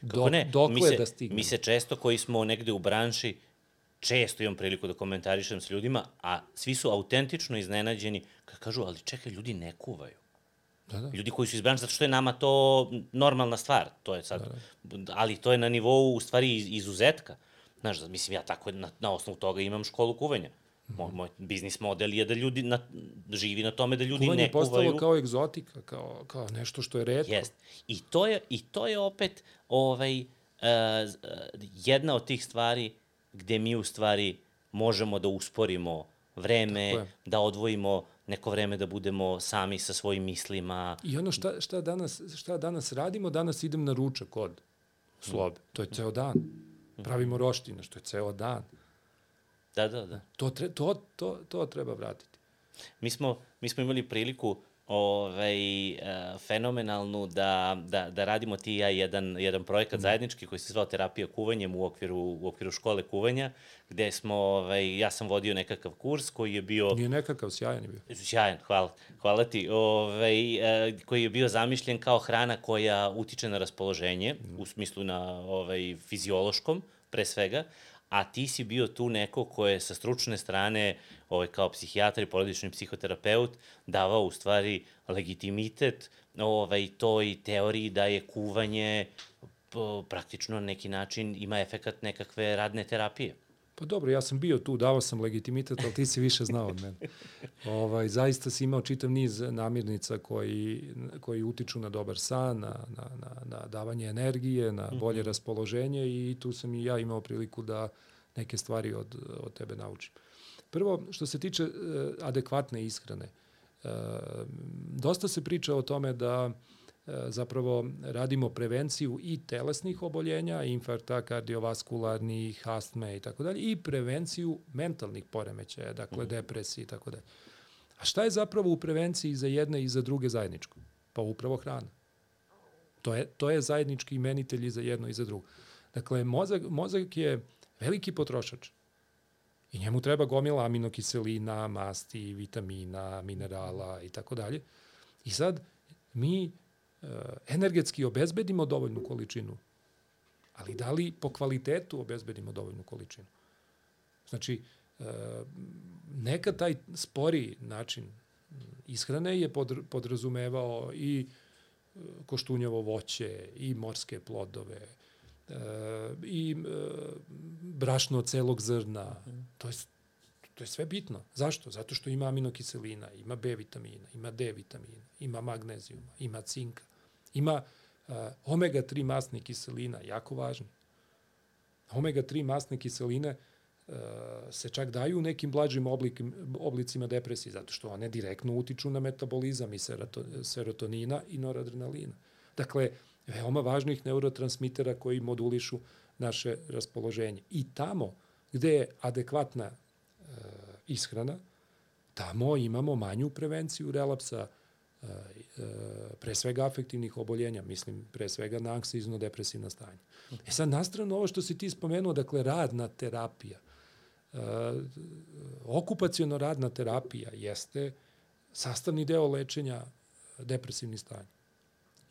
Kako ne? dokle mi se, da stignemo. Mi se često koji smo negde u branši, često imam priliku da komentarišem s ljudima, a svi su autentično iznenađeni kad kažu, ali čekaj, ljudi ne kuvaju. Da, da. Ljudi koji su iz branše, zato što je nama to normalna stvar, to je sad, ali to je na nivou, u stvari, iz- izuzetka. Znaš, mislim, ja tako na, na osnovu toga imam školu kuvanja. Moj, moj biznis model je da ljudi na, živi na tome da ljudi Kuvanje ne je postalo kuvaju. kao egzotika, kao, kao nešto što je redko. Jest. I to je, i to je opet ovaj, uh, jedna od tih stvari gde mi u stvari možemo da usporimo vreme, da odvojimo neko vreme da budemo sami sa svojim mislima. I ono šta, šta, danas, šta danas radimo, danas idem na ručak kod slobe. To je ceo dan. Pravimo roštine, što je ceo dan. Da, da, da. To, tre, to, to, to treba vratiti. Mi smo, mi smo imali priliku ovaj, e, fenomenalnu da, da, da radimo ti i ja jedan, jedan projekat Mm. zajednički koji se zvao terapija kuvanjem u okviru, u okviru škole kuvanja, gde smo, ovaj, ja sam vodio nekakav kurs koji je bio... Nije nekakav sjajan je bio. Sjajan, hvala, hvala ti. Ovaj, e, koji je bio zamišljen kao hrana koja utiče na raspoloženje, u smislu na ovaj, fiziološkom, pre svega, a ti si bio tu neko ko je sa stručne strane, ovaj, kao psihijatar i porodični psihoterapeut, davao u stvari legitimitet ovaj, toj teoriji da je kuvanje praktično na neki način ima efekat nekakve radne terapije. Pa dobro, ja sam bio tu, davao sam legitimitet, ali ti si više znao od mene. Ovaj, zaista si imao čitav niz namirnica koji, koji utiču na dobar san, na, na, na, na davanje energije, na bolje raspoloženje i tu sam i ja imao priliku da neke stvari od, od tebe naučim. Prvo, što se tiče e, adekvatne ishrane, e, dosta se priča o tome da zapravo radimo prevenciju i telesnih oboljenja, infarkta, kardiovaskularnih, astme i tako dalje, i prevenciju mentalnih poremećaja, dakle depresije i tako dalje. A šta je zapravo u prevenciji za jedne i za druge zajedničko? Pa upravo hrana. To je, to je zajednički imenitelj i za jedno i za drugo. Dakle, mozak, mozak je veliki potrošač. I njemu treba gomila aminokiselina, masti, vitamina, minerala i tako dalje. I sad mi energetski obezbedimo dovoljnu količinu, ali da li po kvalitetu obezbedimo dovoljnu količinu? Znači, e, nekad taj spori način ishrane je pod, podrazumevao i e, koštunjavo voće, i morske plodove, i brašno celog zrna. To je, to je sve bitno. Zašto? Zato što ima aminokiselina, ima B vitamina, ima D vitamina, ima magnezijuma, ima cinka, ima uh, omega-3 masne kiselina, jako važni. Omega-3 masne kiseline uh, se čak daju u nekim blažim oblikim, oblicima depresije, zato što one direktno utiču na metabolizam i serotonina i noradrenalina. Dakle, veoma važnih neurotransmitera koji modulišu naše raspoloženje. I tamo gde je adekvatna e, ishrana, tamo imamo manju prevenciju relapsa, pre svega afektivnih oboljenja, mislim pre svega na anksizno-depresivna stanja. E sad, nastrano ovo što si ti spomenuo, dakle, radna terapija, e, okupacijono radna terapija jeste sastavni deo lečenja depresivnih stanja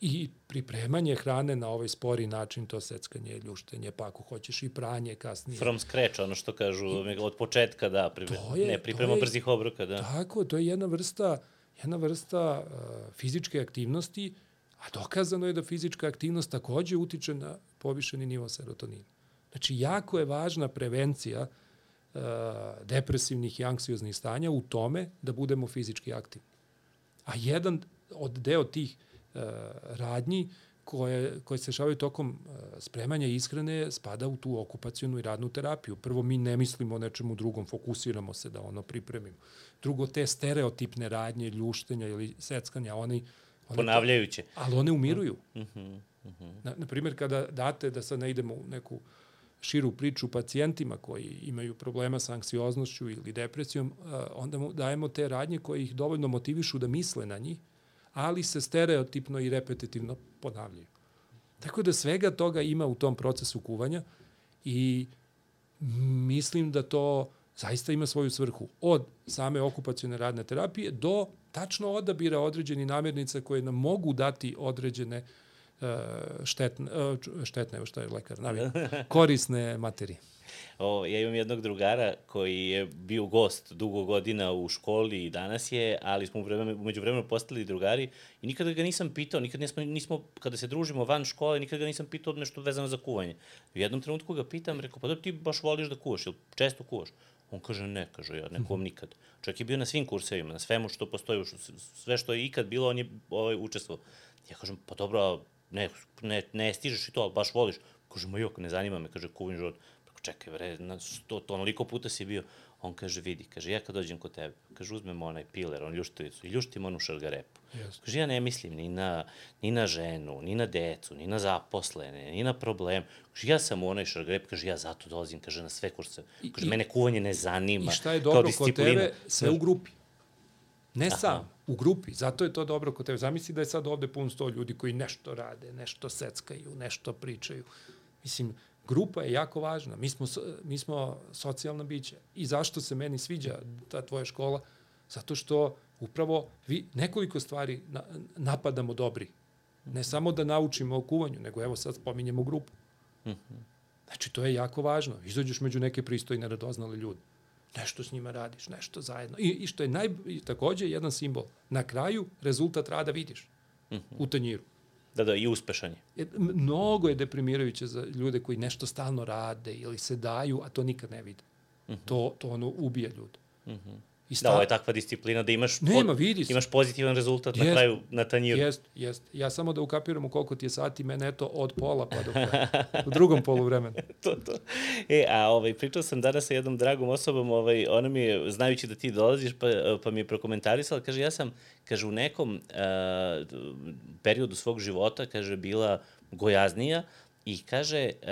i pripremanje hrane na ovaj spori način, to seckanje, ljuštenje, pa ako hoćeš i pranje kasnije. From scratch, ono što kažu, I, od početka, da, priprema, je, ne priprema je, brzih obroka, da. Tako, to je jedna vrsta, jedna vrsta uh, fizičke aktivnosti, a dokazano je da fizička aktivnost takođe utiče na povišeni nivo serotonina. Znači, jako je važna prevencija uh, depresivnih i anksioznih stanja u tome da budemo fizički aktivni. A jedan od deo tih E, radnji koje, koje se dešavaju tokom e, spremanja ishrane spada u tu okupacijonu i radnu terapiju. Prvo, mi ne mislimo o nečemu drugom, fokusiramo se da ono pripremimo. Drugo, te stereotipne radnje, ljuštenja ili seckanja, oni... oni Ponavljajuće. To, ali one umiruju. Uh -huh, uh -huh. Na, na primjer, kada date, da sad ne idemo u neku širu priču pacijentima koji imaju problema sa anksioznošću ili depresijom, onda mu dajemo te radnje koje ih dovoljno motivišu da misle na njih, ali se stereotipno i repetitivno ponavljaju. Tako da svega toga ima u tom procesu kuvanja i mislim da to zaista ima svoju svrhu. Od same okupacijone radne terapije do tačno odabira određeni namirnica koje nam mogu dati određene uh, štetne, uh, štetne, evo što je lekar korisne materije. O, ja imam jednog drugara koji je bio gost dugo godina u školi i danas je, ali smo umeđu vremenu postali drugari i nikada ga nisam pitao, nikad nismo, nismo, kada se družimo van škole, nikada ga nisam pitao nešto vezano za kuvanje. U jednom trenutku ga pitam, rekao, pa da ti baš voliš da kuvaš, ili često kuvaš? On kaže, ne, kaže, ja ne kuvam mhm. nikad. Čovjek je bio na svim kursevima, na svemu što postoji, sve što je ikad bilo, on je ovaj, učestvovao. Ja kažem, pa dobro, ne, ne, ne stižeš i to, ali baš voliš. Kaže, ma jok, ne zanima me, kaže, kuvim život čekaj bre, na sto, to onoliko puta si bio. On kaže, vidi, kaže, ja kad dođem kod tebe, kaže, uzmem onaj piler, on ljuštovicu i ljuštim onu šargarepu. Yes. Kaže, ja ne mislim ni na, ni na ženu, ni na decu, ni na zaposlene, ni na problem. Kaže, ja sam u onaj šargarep, kaže, ja zato dolazim, kaže, na sve kurse. Kaže, I, mene kuvanje ne zanima. I šta je dobro kod tebe, sve u grupi. Ne Aha. sam, u grupi. Zato je to dobro kod tebe. Zamisli da je sad ovde pun sto ljudi koji nešto rade, nešto seckaju, nešto pričaju. Mislim, grupa je jako važna. Mi smo, mi smo socijalna bića. I zašto se meni sviđa ta tvoja škola? Zato što upravo vi nekoliko stvari na, napadamo dobri. Ne samo da naučimo o kuvanju, nego evo sad spominjemo grupu. Znači, to je jako važno. Izađeš među neke pristojne, radoznale ljude. Nešto s njima radiš, nešto zajedno. I, i što je naj, takođe jedan simbol. Na kraju rezultat rada vidiš u tanjiru. Da, da, i uspešan je. Mnogo je deprimirajuće za ljude koji nešto stalno rade ili se daju, a to nikad ne vide. Uh mhm. -huh. To, to ono ubija ljude. Uh mhm. -huh. I sta... Da, ovo je takva disciplina da imaš, Nema, vidi imaš pozitivan rezultat jest, na kraju na tanjiru. Jest, jest. Ja samo da ukapiram u koliko ti je sati, mene eto od pola pa do u drugom polu vremena. to, to. E, a ovaj, pričao sam danas sa jednom dragom osobom, ovaj, ona mi je, znajući da ti dolaziš, pa, pa mi je prokomentarisala, kaže, ja sam, kaže, u nekom uh, periodu svog života, kaže, bila gojaznija i kaže, uh,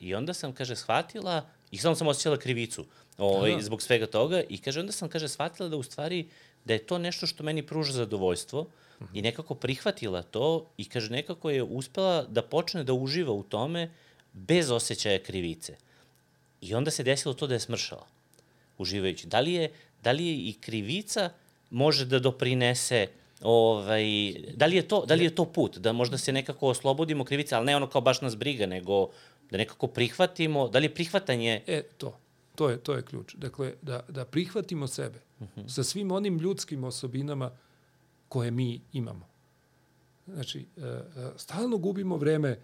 i onda sam, kaže, shvatila, i samo sam osjećala krivicu ovaj, zbog svega toga i kaže, onda sam, kaže, shvatila da u stvari da je to nešto što meni pruža zadovoljstvo uh -huh. i nekako prihvatila to i kaže, nekako je uspela da počne da uživa u tome bez osjećaja krivice. I onda se desilo to da je smršala uživajući. Da li je, da li je i krivica može da doprinese ovaj, da li je to, da li je to put, da možda se nekako oslobodimo krivice, ali ne ono kao baš nas briga, nego da nekako prihvatimo, da li je prihvatanje... E, to. To je, to je ključ. Dakle, da, da prihvatimo sebe uh mhm. -huh. sa svim onim ljudskim osobinama koje mi imamo. Znači, e, e, stalno gubimo vreme e,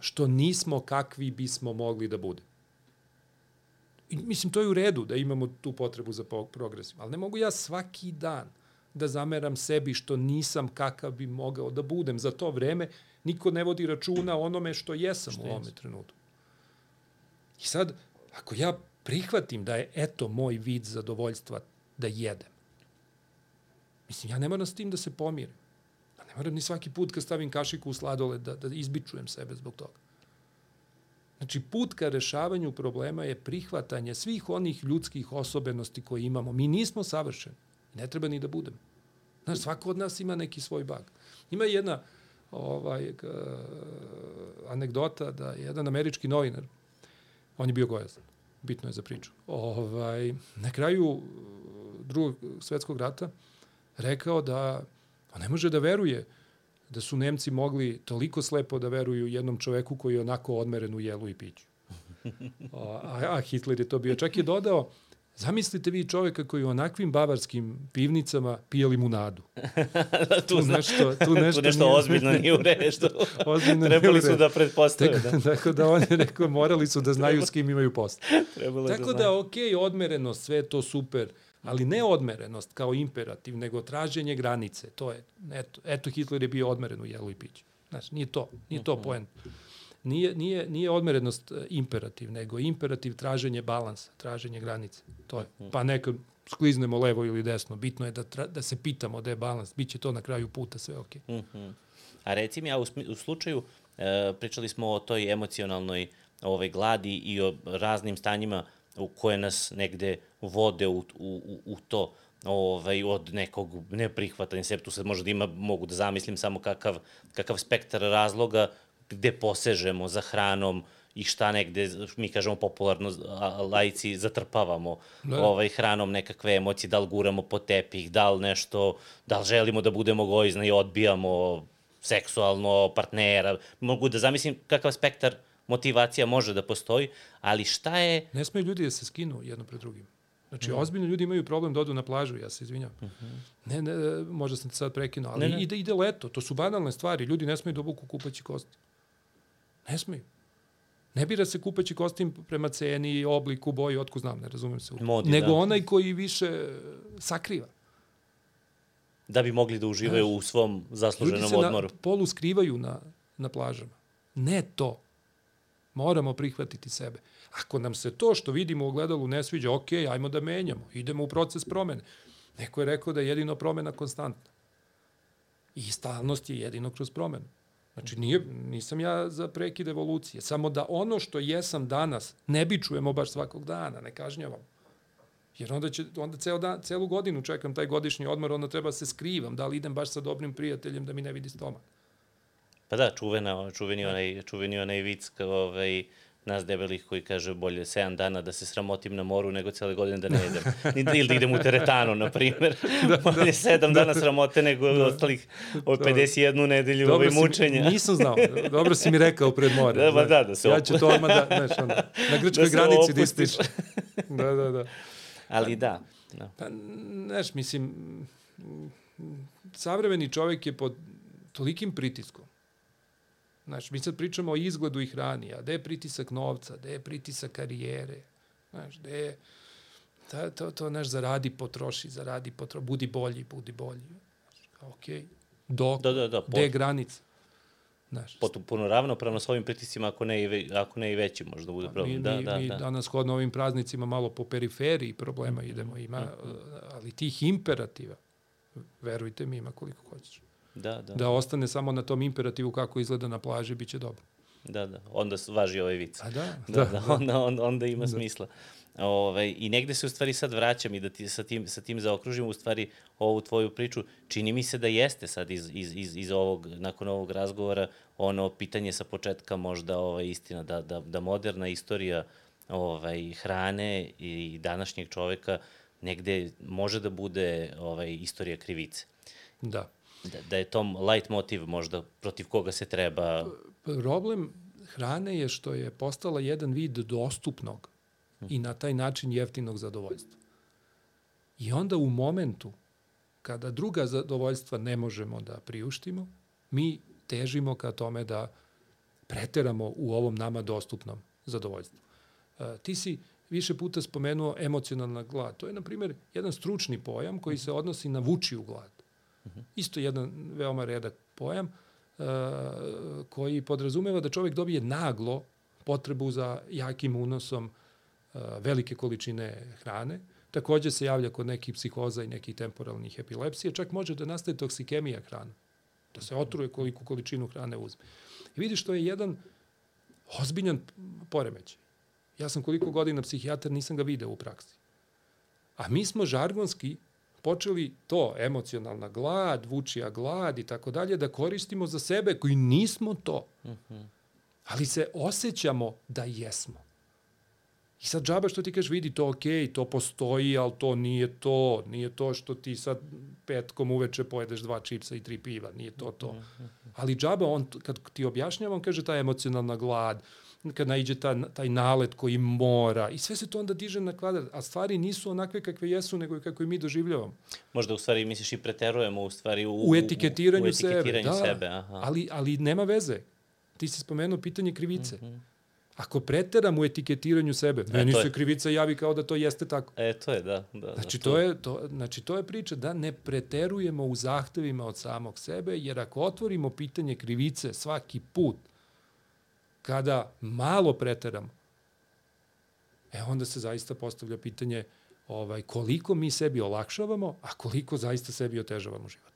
što nismo kakvi bismo mogli da bude. I, mislim, to je u redu da imamo tu potrebu za progresijom, ali ne mogu ja svaki dan da zameram sebi što nisam kakav bi mogao da budem za to vreme, niko ne vodi računa onome što jesam što u ovome trenutku. I sad, ako ja prihvatim da je eto moj vid zadovoljstva da jedem, mislim, ja ne moram s tim da se pomirim. Pa ne moram ni svaki put kad stavim kašiku u sladole da, da izbičujem sebe zbog toga. Znači, put ka rešavanju problema je prihvatanje svih onih ljudskih osobenosti koje imamo. Mi nismo savršeni. Ne treba ni da budemo. Znaš, svako od nas ima neki svoj bag. Ima jedna ovaj, k, anegdota da je jedan američki novinar, on je bio gojazan, bitno je za priču, ovaj, na kraju drugog svetskog rata rekao da on ne može da veruje da su Nemci mogli toliko slepo da veruju jednom čoveku koji je onako odmeren u jelu i piću. A, a Hitler je to bio. Čak je dodao, Zamislite vi čoveka koji u onakvim bavarskim pivnicama pije limunadu. da, tu, tu, nešto, tu nešto, tu nešto nije, ozbiljno nije u redu. ozbiljno Trebali su da pretpostave. Tako da. tako da on je rekao, morali su da znaju s kim imaju post. Trebalo tako da, da ok, odmerenost, sve to super, ali ne odmerenost kao imperativ, nego traženje granice. To je, eto, eto Hitler je bio odmeren u jelu i piću. Znači, nije to, nije to uh mhm. -huh. Nije, nije, nije odmerenost e, imperativ, nego imperativ traženje balansa, traženje granice. To je. Mhm. Pa neka skliznemo levo ili desno. Bitno je da, tra, da se pitamo da je balans. Biće to na kraju puta sve okej. Okay. Mm -hmm. A reci mi, a u, u slučaju, e, pričali smo o toj emocionalnoj ovaj, gladi i o raznim stanjima u koje nas negde vode u, u, u to ovaj, od nekog neprihvatanja sebi, tu sad možda da ima, mogu da zamislim samo kakav, kakav spektar razloga gde posežemo za hranom i šta negde, mi kažemo popularno, lajci, zatrpavamo da. ovaj, hranom nekakve emocije, da li guramo po tepih, da li nešto, da li želimo da budemo gojzni i odbijamo seksualno partnera. Mogu da zamislim kakav spektar motivacija može da postoji, ali šta je... Ne smeju ljudi da se skinu jedno pred drugim. Znači, mm. ozbiljno ljudi imaju problem da odu na plažu, ja se izvinjam. Mm -hmm. Ne, ne, možda sam te sad prekinuo, ali ne, ne. ide, ide leto, to su banalne stvari, ljudi ne smeju da obuku kupaći kosti. Ne smeju. Ne bira se kupaći kostim prema ceni, obliku, boji, otko znam, ne razumem se. Modi, Nego da. onaj koji više sakriva. Da bi mogli da uživaju Znaš, u svom zasluženom odmoru. Ljudi se na polu skrivaju na, na plažama. Ne to. Moramo prihvatiti sebe. Ako nam se to što vidimo u ogledalu ne sviđa, ok, ajmo da menjamo. Idemo u proces promene. Neko je rekao da je jedino promena konstantna. I stalnost je jedino kroz promenu. Znači, nije, nisam ja za prekid evolucije. Samo da ono što jesam danas ne bičujemo baš svakog dana, ne kažnjavam. Jer onda, će, onda ceo dan, celu godinu čekam taj godišnji odmor, onda treba se skrivam, da li idem baš sa dobrim prijateljem da mi ne vidi stomak. Pa da, čuvena, čuveni onaj, čuveni onaj vic kao ovaj, nas debelih koji kaže bolje 7 dana da se sramotim na moru nego cele godine da ne idem. Ili da idem u teretanu, na primjer. da, bolje 7 da, dana sramote nego da, ostalih ovaj 51 nedelju Dobro ovaj mučenja. Si, nisam znao. Dobro si mi rekao pred more. Da, ba, da, da se Ja ću to odmah da, znaš, onda, na grčkoj da granici da istiš. da, da, da. Ali da. da. Pa, znaš, mislim, savremeni čovek je pod tolikim pritiskom Znaš, mi sad pričamo o izgledu i hrani, a gde je pritisak novca, gde je pritisak karijere, znaš, gde je to, to, to znaš, zaradi, potroši, zaradi, potroši, budi bolji, budi bolji. Znaš, ok, dok, da, da, da, gde je granica? Znaš, Potpuno ravnopravno s ovim pritiscima, ako ne i, ve, ako ne i veći možda da bude problem. Mi, da, mi, da, mi da. danas hodno ovim praznicima malo po periferiji problema idemo, ima, mm. ali tih imperativa, verujte mi, ima koliko hoćeš. Da, da. Da ostane samo na tom imperativu kako izgleda na plaži, bit će dobro. Da, da. Onda važi ovaj vic. A da, da, da, da. Onda, onda, onda ima da. smisla. Ove, ovaj, I negde se u stvari sad vraćam i da ti sa tim, sa tim zaokružim u stvari ovu tvoju priču. Čini mi se da jeste sad iz, iz, iz, iz ovog, nakon ovog razgovora ono pitanje sa početka možda ovaj, istina da, da, da moderna istorija ovaj, hrane i današnjeg čoveka negde može da bude ovaj, istorija krivice. Da. Da, da je tom light motiv možda protiv koga se treba... Problem hrane je što je postala jedan vid dostupnog i na taj način jeftinog zadovoljstva. I onda u momentu kada druga zadovoljstva ne možemo da priuštimo, mi težimo ka tome da preteramo u ovom nama dostupnom zadovoljstvu. E, ti si više puta spomenuo emocionalna glad. To je, na primjer, jedan stručni pojam koji se odnosi na vučiju glad. Isto jedan veoma redak pojam uh, koji podrazumeva da čovjek dobije naglo potrebu za jakim unosom uh, velike količine hrane. Takođe se javlja kod nekih psihoza i nekih temporalnih epilepsija. Čak može da nastaje toksikemija hrana. Da se otruje koliku količinu hrane uzme. I vidiš, to je jedan ozbiljan poremećaj. Ja sam koliko godina psihijatar, nisam ga video u praksi. A mi smo žargonski počeli to, emocionalna glad, vučija glad i tako dalje, da koristimo za sebe koji nismo to. Ali se osjećamo da jesmo. I sad džaba što ti kažeš, vidi to ok, to postoji, ali to nije to. Nije to što ti sad petkom uveče pojedeš dva čipsa i tri piva. Nije to to. Ali džaba, on, kad ti objašnjava, on kaže ta emocionalna glad, kad naiđe ta, taj nalet koji mora i sve se to onda diže na kvadrat, a stvari nisu onakve kakve jesu, nego kako i mi doživljavamo. Možda u stvari misliš i preterujemo u stvari u, u etiketiranju, u, u etiketiranju sebe. sebe. Da, aha. Ali, ali nema veze. Ti si spomenuo pitanje krivice. Mm -hmm. Ako preteram u etiketiranju sebe, e, meni se krivica javi kao da to jeste tako. E, to je, da. da znači, to je, to, znači, to je priča da ne preterujemo u zahtevima od samog sebe, jer ako otvorimo pitanje krivice svaki put, kada malo preteramo, e onda se zaista postavlja pitanje ovaj, koliko mi sebi olakšavamo, a koliko zaista sebi otežavamo život.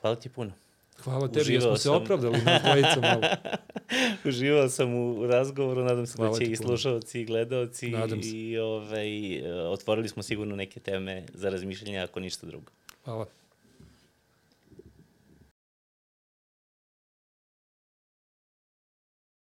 Hvala ti puno. Hvala tebi, Uživao smo se opravdali na dvojica malo. Uživao sam u razgovoru, nadam se Hvala da će i slušalci i gledalci i ovaj, otvorili smo sigurno neke teme za razmišljanje ako ništa drugo. Hvala.